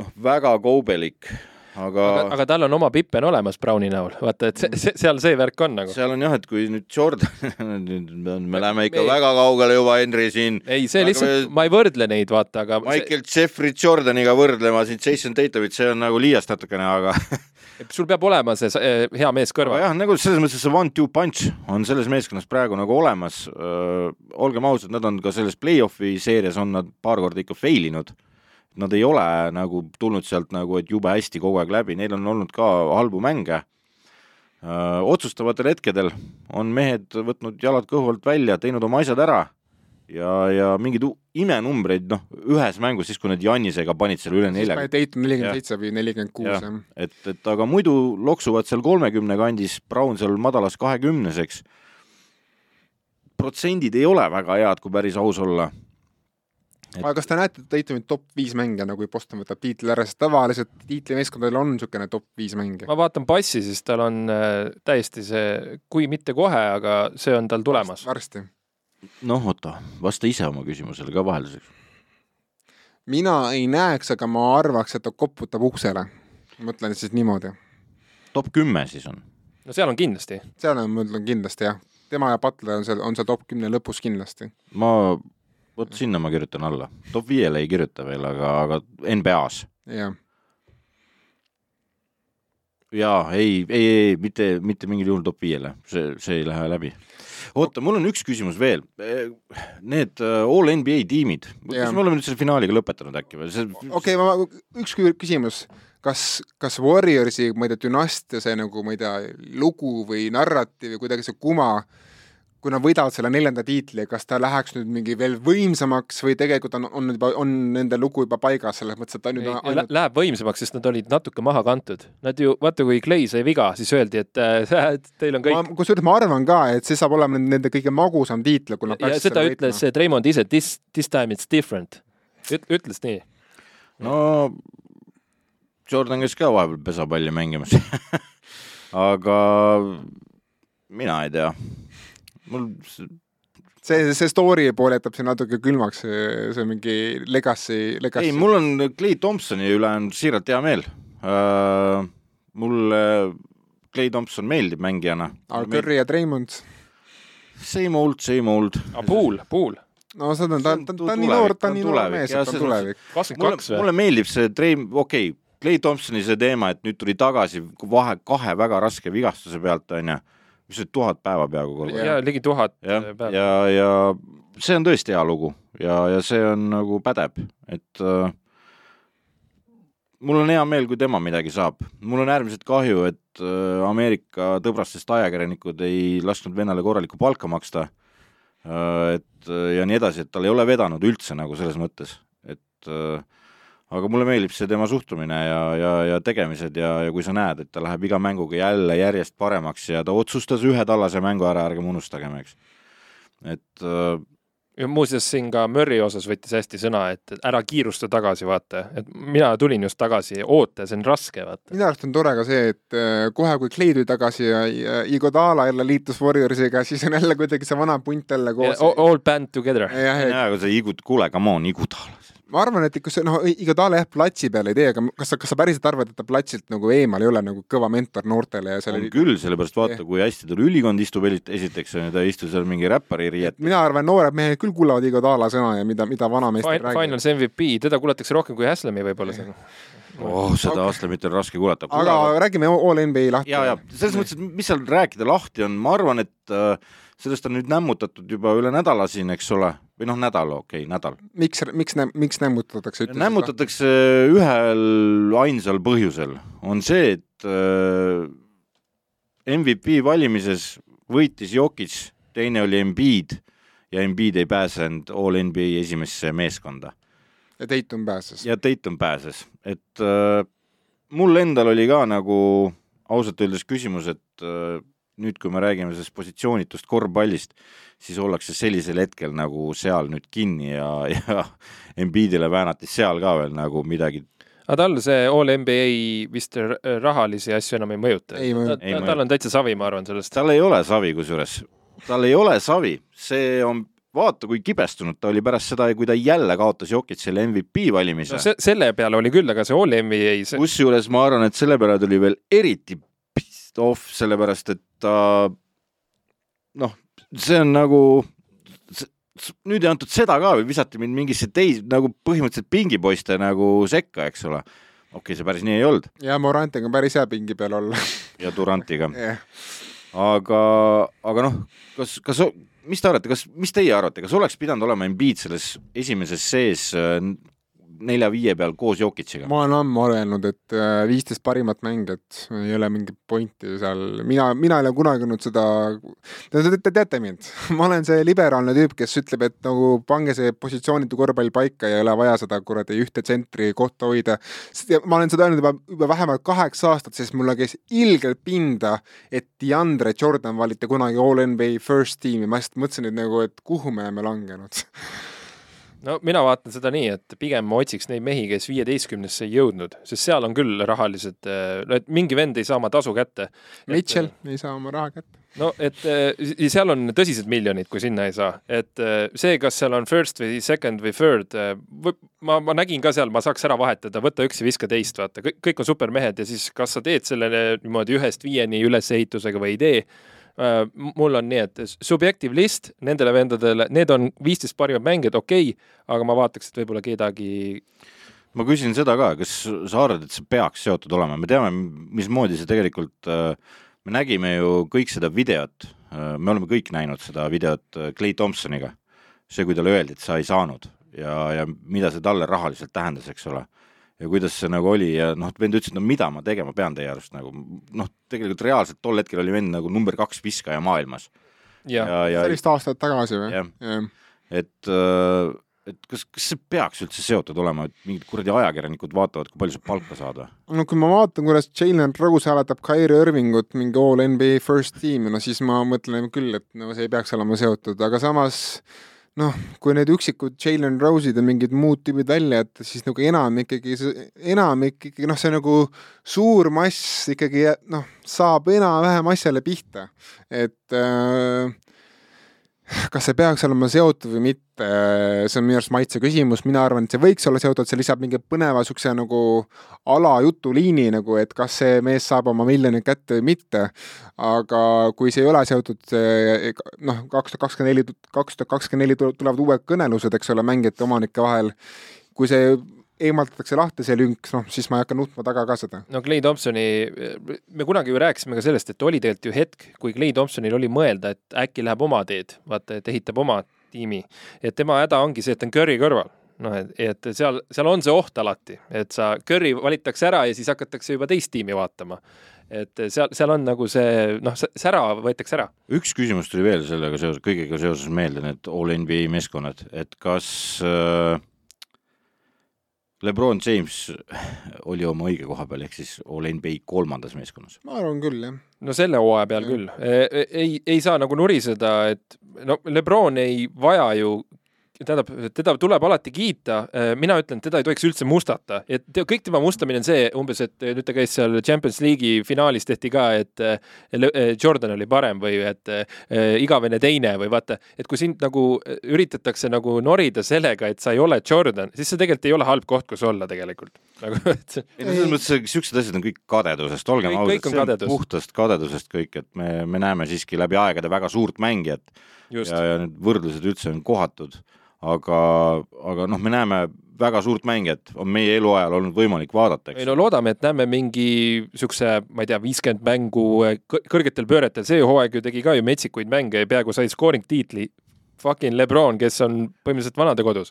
noh, väga kaubelik aga aga, aga tal on oma Pippen olemas Browni näol, vaata, et see, see, seal see värk on nagu. seal on jah, et kui nüüd Jordan nüüd me läheme ikka me... väga kaugele juba, Henri, siin. ei, see aga lihtsalt me..., ma ei võrdle neid, vaata, aga Michael see... Jeffrey Jordaniga võrdlema siin Jason Tatumit, see on nagu liiast natukene, aga sul peab olema see eh, hea mees kõrval. jah, nagu selles mõttes see one-two punch on selles meeskonnas praegu nagu olemas. olgem ausad, nad on ka selles play-off'i seerias on nad paar korda ikka fail inud nad ei ole nagu tulnud sealt nagu, et jube hästi kogu aeg läbi, neil on olnud ka halbu mänge. otsustavatel hetkedel on mehed võtnud jalad kõhu alt välja, teinud oma asjad ära ja, ja mingeid imenumbreid, noh, ühes mängus, siis kui nad Jannisega panid selle üle siis nelja, pani Dayton nelikümmend seitse või nelikümmend kuus, Jah. et, et aga muidu loksuvad seal kolmekümne kandis, Brown seal madalas kahekümnes, eks. protsendid ei ole väga head, kui päris aus olla. Et- aga kas te näete Daytoni top viis mängija, nagu kui Boston võtab tiitli ära, sest tavaliselt tiitlimeeskondadel on niisugune top viis mängija. ma vaatan passi, siis tal on äh, täiesti see, kui mitte kohe, aga see on tal tulemas. varsti. Noh, oota, vasta ise oma küsimusele ka vahelduseks. mina ei näeks, aga ma arvaks, et ta koputab uksele. mõtlen siis niimoodi. top kümme siis on. no seal on kindlasti. seal on, ma ütlen kindlasti jah. tema ja Butler on seal, on seal top kümne lõpus kindlasti. ma, vot sinna ma kirjutan alla. top viiele ei kirjuta veel, aga, aga NBA-s. jah. jaa, ei, ei, ei, mitte, mitte mingil juhul top viiele, see, see ei lähe läbi. Oota, mul on üks küsimus veel. Need äh, all NBA tiimid, kas me oleme nüüd selle finaaliga lõpetanud äkki või? see okei okay,, ma, üks kü- küsimus. kas, kas Warriorsi, ma ei tea, dünastia see nagu, ma ei tea, lugu või narratiiv või kuidagi see kuma, kui nad võidavad selle neljanda tiitli, kas ta läheks nüüd mingi veel võimsamaks või tegelikult on, on juba, on nende lugu juba paigas, selles mõttes, et ta nüüd on ainult Läheb võimsamaks, sest nad olid natuke maha kantud. Nad ju, vaata kui Clay sai viga, siis öeldi, et äh, teil on kõik ma, kusjuures ma arvan ka, et see saab olema nende kõige magusam tiitel, kui nad ja peaksid seda ütles see Treimond ise, this, this time it's different. ütles nii. no Jordan käis ka vahepeal pesapalli mängimas aga mina ei tea. Mul see, see story pool jätab siin natuke külmaks, see, mingi legacy, legacy. ei, mul on Clay Thompsoni üle on siiralt hea meel uh,. mulle Clay Thompson meeldib mängijana. aga Curry ja Treimond, Same old, same old. aga Pool, Pool, no seda on, ta on ta on nii noor, ta ta on nii noor mees, et ta on tulevik. kakskümmend mulle kaks, või? mulle meeldib see Treim, okei okay,, Clay Thompsoni see teema, et nüüd tuli tagasi vahe, kahe väga raske vigastuse pealt, onju, mis oli tuhat päeva peaaegu korda ja ligi tuhat jah, päeva. ja, ja see on tõesti hea lugu ja, ja see on nagu pädeb, et äh, mul on hea meel, kui tema midagi saab. mul on äärmiselt kahju, et äh, Ameerika tõbrastest ajakirjanikud ei lasknud vennale korralikku palka maksta äh,. et äh, ja nii edasi, et tal ei ole vedanud üldse nagu selles mõttes, et äh, aga mulle meeldib see tema suhtumine ja, ja, ja tegemised ja, ja kui sa näed, et ta läheb iga mänguga jälle järjest paremaks ja ta otsustas ühe tallase mängu ära, ärgem unustagem, eks. et äh, ja muuseas siin ka Murry osas võttis hästi sõna, et ära kiirusta tagasi, vaata, et mina tulin just tagasi, oota, see on raske, vaata. minu arust on tore ka see, et äh, kohe, kui Clay tuli tagasi ja, Igodala jälle liitus Warriorsiga, siis on jälle kuidagi see vana punt jälle koos. All band together. jah, aga see Igut, kuule, come on, Igutala. Ma arvan, et kui see noh, Igodala jah, platsi peal ei tee, aga kas sa, kas sa päriselt arvad, et ta platsilt nagu eemal ei ole nagu kõva mentor noortele ja seal on oli küll, sellepärast vaata kui hästi tal ülikond istub, esiteks on ju, ta ei istu seal mingi räppari riietes. mina arvan, noored mehed küll kuulavad Igodala sõna ja mida, mida vanameestel räägivad. Finals MVP, teda kuulatakse rohkem kui Haslami võib-olla seal. oh, seda Aslemit on raske kuulata. aga räägime All NBA lahti. ja, ja selles mõttes, et mis seal rääkida lahti on, ma arvan, et äh, sellest on nüüd nämmutatud juba üle nädala siin, eks ole, või noh, nädal, okei okay,, nädal. miks, miks, miks nämmutatakse? nämmutatakse ühel ainsal põhjusel, on see, et äh, MVP valimises võitis Jokic, teine oli Embiid ja Embiid ei pääsenud All NBA esimesse meeskonda ja Dayton pääses. ja Tatum pääses, et äh, mul endal oli ka nagu ausalt öeldes küsimus, et äh, nüüd, kui me räägime sellest positsioonitust korvpallist, siis ollakse sellisel hetkel nagu seal nüüd kinni ja, ja Embiidile väänati seal ka veel nagu midagi aga tal see All NBA vist rahalisi asju enam ei mõjuta. Ei mõjuta. Ei mõjuta. tal on täitsa savi, ma arvan, sellest. tal ei ole savi kusjuures, tal ei ole savi, see on, vaata kui kibestunud ta oli pärast seda, kui ta jälle kaotas Jokicile MVP valimise no. see, selle peale oli küll, aga see All NBA, see, kusjuures ma arvan, et selle peale tuli veel eriti off, sellepärast et ta noh, see on nagu, nüüd ei antud seda ka või visati mind mingisse teis-, nagu põhimõtteliselt pingipoiste nagu sekka, eks ole. okei okay,, see päris nii ei olnud ja Morantiga on päris hea pingi peal olla. ja Durantiga, jah, aga, aga noh, kas, kas, mis te arvate, kas, mis teie arvate, kas oleks pidanud olema Embiid selles esimeses sees äh, nelja-viie peal koos Jokic'iga. ma olen ammu öelnud, et äh, viisteist parimat mängijat ei ole mingit pointi seal, mina, mina ei ole kunagi olnud seda, te, te, te teate mind, ma olen see liberaalne tüüp, kes ütleb, et nagu pange see positsioonitu korvpall paika ja ei ole vaja seda kuradi ühte tsentri kohta hoida. ma olen seda öelnud juba, juba vähemalt kaheksa aastat, sest mulle käis ilgelt pinda, et DeAndre Jordan valiti kunagi All NBA First Team'i, ma lihtsalt mõtlesin, et nagu, et kuhu me oleme langenud no mina vaatan seda nii, et pigem ma otsiks neid mehi, kes viieteistkümnesse ei jõudnud, sest seal on küll rahalised, no et mingi vend ei saa oma tasu kätte. Mitchell et, ei saa oma raha kätte. no et seal on tõsised miljonid, kui sinna ei saa, et see, kas seal on first või second või third, ma, ma nägin ka seal, ma saaks ära vahetada, võta üks ja viska teist, vaata, kõik, on supermehed ja siis kas sa teed selle niimoodi ühest viieni ülesehitusega või ei tee Äh, mul on nii, et subjective list nendele vendadele, need on viisteist parimat mängijat, okei okay,, aga ma vaataks, et võib-olla kedagi ma küsin seda ka, kas sa arvad, et see peaks seotud olema, me teame, mismoodi see tegelikult, äh, me nägime ju kõik seda videot, äh, me oleme kõik näinud seda videot Clay Thompsoniga, see, kui talle öeldi, et sa ei saanud ja, ja mida see talle rahaliselt tähendas, eks ole ja kuidas see nagu oli ja noh, vend ütles, et no mida ma tegema pean teie arust nagu noh, tegelikult reaalselt tol hetkel oli vend nagu number kaks viskaja maailmas. ja, ja, ja sellist aastat tagasi või? et äh, et kas, kas see peaks üldse seotud olema, et mingid kuradi ajakirjanikud vaatavad, kui palju sa palka saad või? no kui ma vaatan, kuidas Jalen Rose hääletab Kyrie Irvingut mingi all NBA first team'i, no siis ma mõtlen küll, et no see ei peaks olema seotud, aga samas noh, kui need üksikud Jalen Rose'id ja mingid muud tüübid välja jätta, siis nagu enam ikkagi, enam ikkagi noh, see nagu suur mass ikkagi noh, saab enam-vähem asjale pihta, et äh, kas see peaks olema seotud või mitte, see on minu arust maitse küsimus, mina arvan, et see võiks olla seotud, see lisab mingi põneva niisuguse nagu alajutuliini nagu, et kas see mees saab oma miljonit kätte või mitte. aga kui see ei ole seotud, noh, kaks tuhat kakskümmend neli, kaks tuhat kakskümmend neli tulevad uued kõnelused, eks ole, mängijate omanike vahel, kui see eemaldatakse lahti see lünk, noh, siis ma ei hakka nutma taga ka seda. no Clay Thompsoni, me kunagi ju rääkisime ka sellest, et oli tegelikult ju hetk, kui Clay Thompsonil oli mõelda, et äkki läheb oma teed, vaata, et ehitab oma tiimi. et tema häda ongi see, et ta on Curry kõrval noh, et, et seal, seal on see oht alati, et sa, Curry valitakse ära ja siis hakatakse juba teist tiimi vaatama. et seal, seal on nagu see, noh, sära võetakse ära. üks küsimus tuli veel sellega seoses, kõigega seoses meelde, need All NBA meeskonnad, et kas äh, Lebron James oli oma õige koha peal, ehk siis All NBA kolmandas meeskonnas. ma arvan küll, jah. no selle hooaja peal ja. küll. E, e, ei, ei saa nagu nuriseda, et no Lebron ei vaja ju tähendab, teda tuleb alati kiita, äh, mina ütlen, teda ei tohiks üldse mustata, et kõik tema mustamine on see umbes, et nüüd ta käis seal Champions League'i finaalis tehti ka, et äh, äh, Jordan oli parem või et igavene teine või vaata, et kui sind nagu üritatakse nagu norida sellega, et sa ei ole Jordan, siis see tegelikult ei ole halb koht, kus olla tegelikult nagu et ei no selles mõttes, et siuksed asjad on kõik kadedusest, olgem ausad, see on kadedus. puhtast kadedusest kõik, et me, me näeme siiski läbi aegade väga suurt mängijat Just. ja, ja need võrdlused üldse on kohatud aga, aga noh, me näeme väga suurt mängijat, on meie eluajal olnud võimalik vaadata, eks. ei no loodame, et näeme mingi niisuguse, ma ei tea, viiskümmend mängu kõrgetel pööretel, see hooaeg ju tegi ka ju metsikuid mänge ja peaaegu sai scoring tiitli. Fucking Lebron, kes on põhimõtteliselt vanadekodus.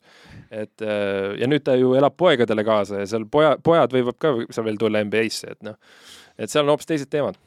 et ja nüüd ta ju elab poegadele kaasa ja seal poja, pojad võivad ka seal veel tulla NBA-sse, et noh, et seal on hoopis teised teemad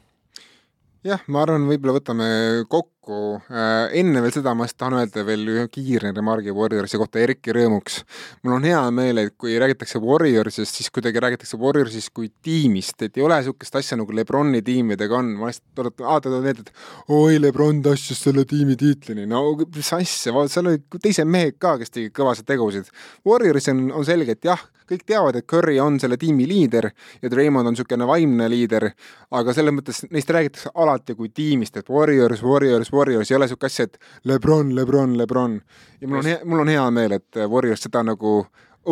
jah, ma arvan, võib-olla võtame kokku, äh, enne veel seda ma tahan öelda veel ühe kiire remargi Warriorsi kohta Erki rõõmuks. mul on hea meel, et kui räägitakse Warriorsist, siis kuidagi räägitakse Warriorsist kui tiimist, et ei ole niisugust asja nagu Lebroni tiimidega on, ma lihtsalt ta tuleb meelde, et oi, Lebron tassis selle tiimi tiitlini, no mis asja, seal olid teised mehed ka, kes tegid kõvasid tegusid. Warriors on, on selge, et jah, kõik teavad, et Curry on selle tiimi liider ja Draymond on niisugune vaimne liider, aga selles mõttes neist räägitakse alati kui tiimist, et Warriors, Warriors, Warriors, ei ole niisugust asja, et Lebron, Lebron, Lebron. ja mul on hea, mul on hea meel, et Warriors seda nagu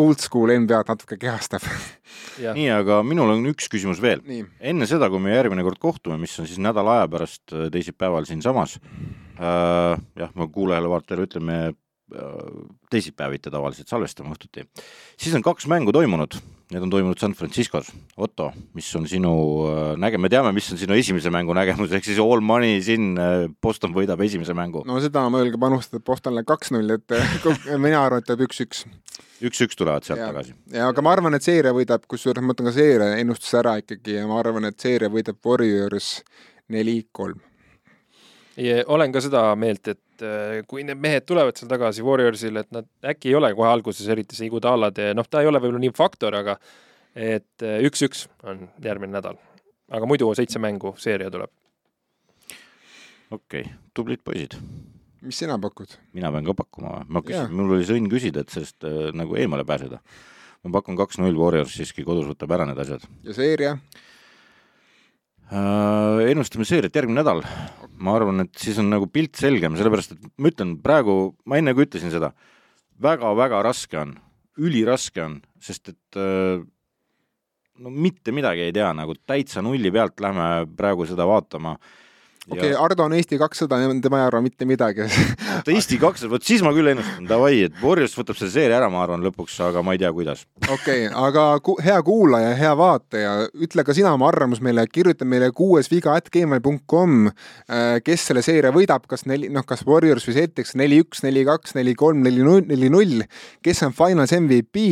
old school NBA-d natuke kehastab nii, aga minul on üks küsimus veel. enne seda, kui me järgmine kord kohtume, mis on siis nädala aja pärast teisipäeval siinsamas äh,, jah, ma kuulajale-vaatajale ütleme teisipäeviti tavaliselt salvestame õhtuti, siis on kaks mängu toimunud need on toimunud San Franciscos. Otto, mis on sinu äh, näge-, me teame, mis on sinu esimese mängu nägemus, ehk siis all money siin, äh, Boston võidab esimese mängu. no seda mõelge panustada Bostonile kaks-null, et mina arvan, et tuleb üks-üks. üks-üks tulevad sealt ja, tagasi. ja aga ma arvan, et seeria võidab, kusjuures ma võtan ka seeria ennustuse ära ikkagi ja ma arvan, et seeria võidab Warriors neli-kolm. olen ka seda meelt, et äh, kui need mehed tulevad seal tagasi Warriorsil, et nad äkki ei ole kohe alguses eriti see Iguodalade, noh, ta ei ole võib-olla nii faktor, aga et äh, üks-üks on järgmine nädal. aga muidu seitse mängu seeria tuleb. okei okay., tublid poisid. mis sina pakud? mina pean ka pakkuma või? ma küsin, mul oli see õnn küsida, et sellest äh, nagu eemale pääseda. ma pakun kaks-null Warriors siiski kodus võtab ära need asjad. ja seeria? Äh, ennustame seeriat järgmine nädal. ma arvan, et siis on nagu pilt selgem, sellepärast et ma ütlen praegu, ma enne ka ütlesin seda väga,, väga-väga raske on, üliraske on, sest et äh, no mitte midagi ei tea, nagu täitsa nulli pealt lähme praegu seda vaatama okei okay, ja..., Ardo on Eesti kakssada, tema ei arva mitte midagi oota, Eesti kakssada, vot siis ma küll ennustan, davai, et Warriors võtab selle seeria ära, ma arvan lõpuks, aga ma ei tea, kuidas. okei okay,, aga ku, hea kuulaja, hea vaataja, ütle ka sina oma arvamus meile, kirjuta meile kuues viga at gmail.com, äh, kes selle seeria võidab, kas neli, noh, kas Warriors või Celtics neli-üks, neli-kaks, neli-kolm, neli-null, neli-null, kes on finals MVP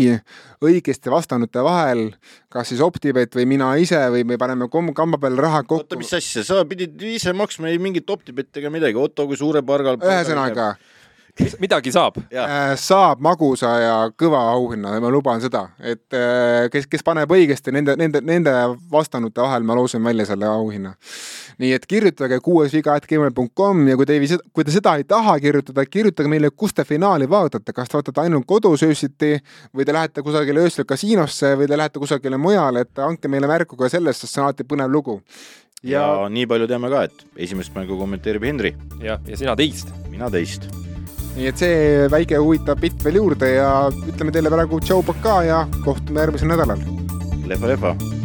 õigesti vastanute vahel, kas siis Optibet või mina ise või me paneme kamba peale raha kokku. oota, mis asja, sa pidid ise maksma ei mingit OpTibeti ega midagi, Otto kui suure pargal. ühesõnaga midagi saab. Äh, saab magusa ja kõva auhinna, ma luban seda, et äh, kes, kes paneb õigesti nende, nende, nende vastanute vahel, ma loosin välja selle auhinna. nii et kirjutage kuuesviga.gmail.com ja kui te ei, kui te seda ei taha kirjutada, kirjutage meile, kus te finaali vaatate, kas te vaatate ainult kodus öösiti või te lähete kusagile öösel kasiinosse või te lähete kusagile mujale, et andke meile märku ka sellest, sest see on alati põnev lugu ja, ja nii palju teame ka, et esimest mängu kommenteerib Henri. jah, ja sina teist. mina teist nii et see väike huvitav bitt veel juurde ja ütleme teile praegu tšau, pakaa ja kohtume järgmisel nädalal. lehva, lehva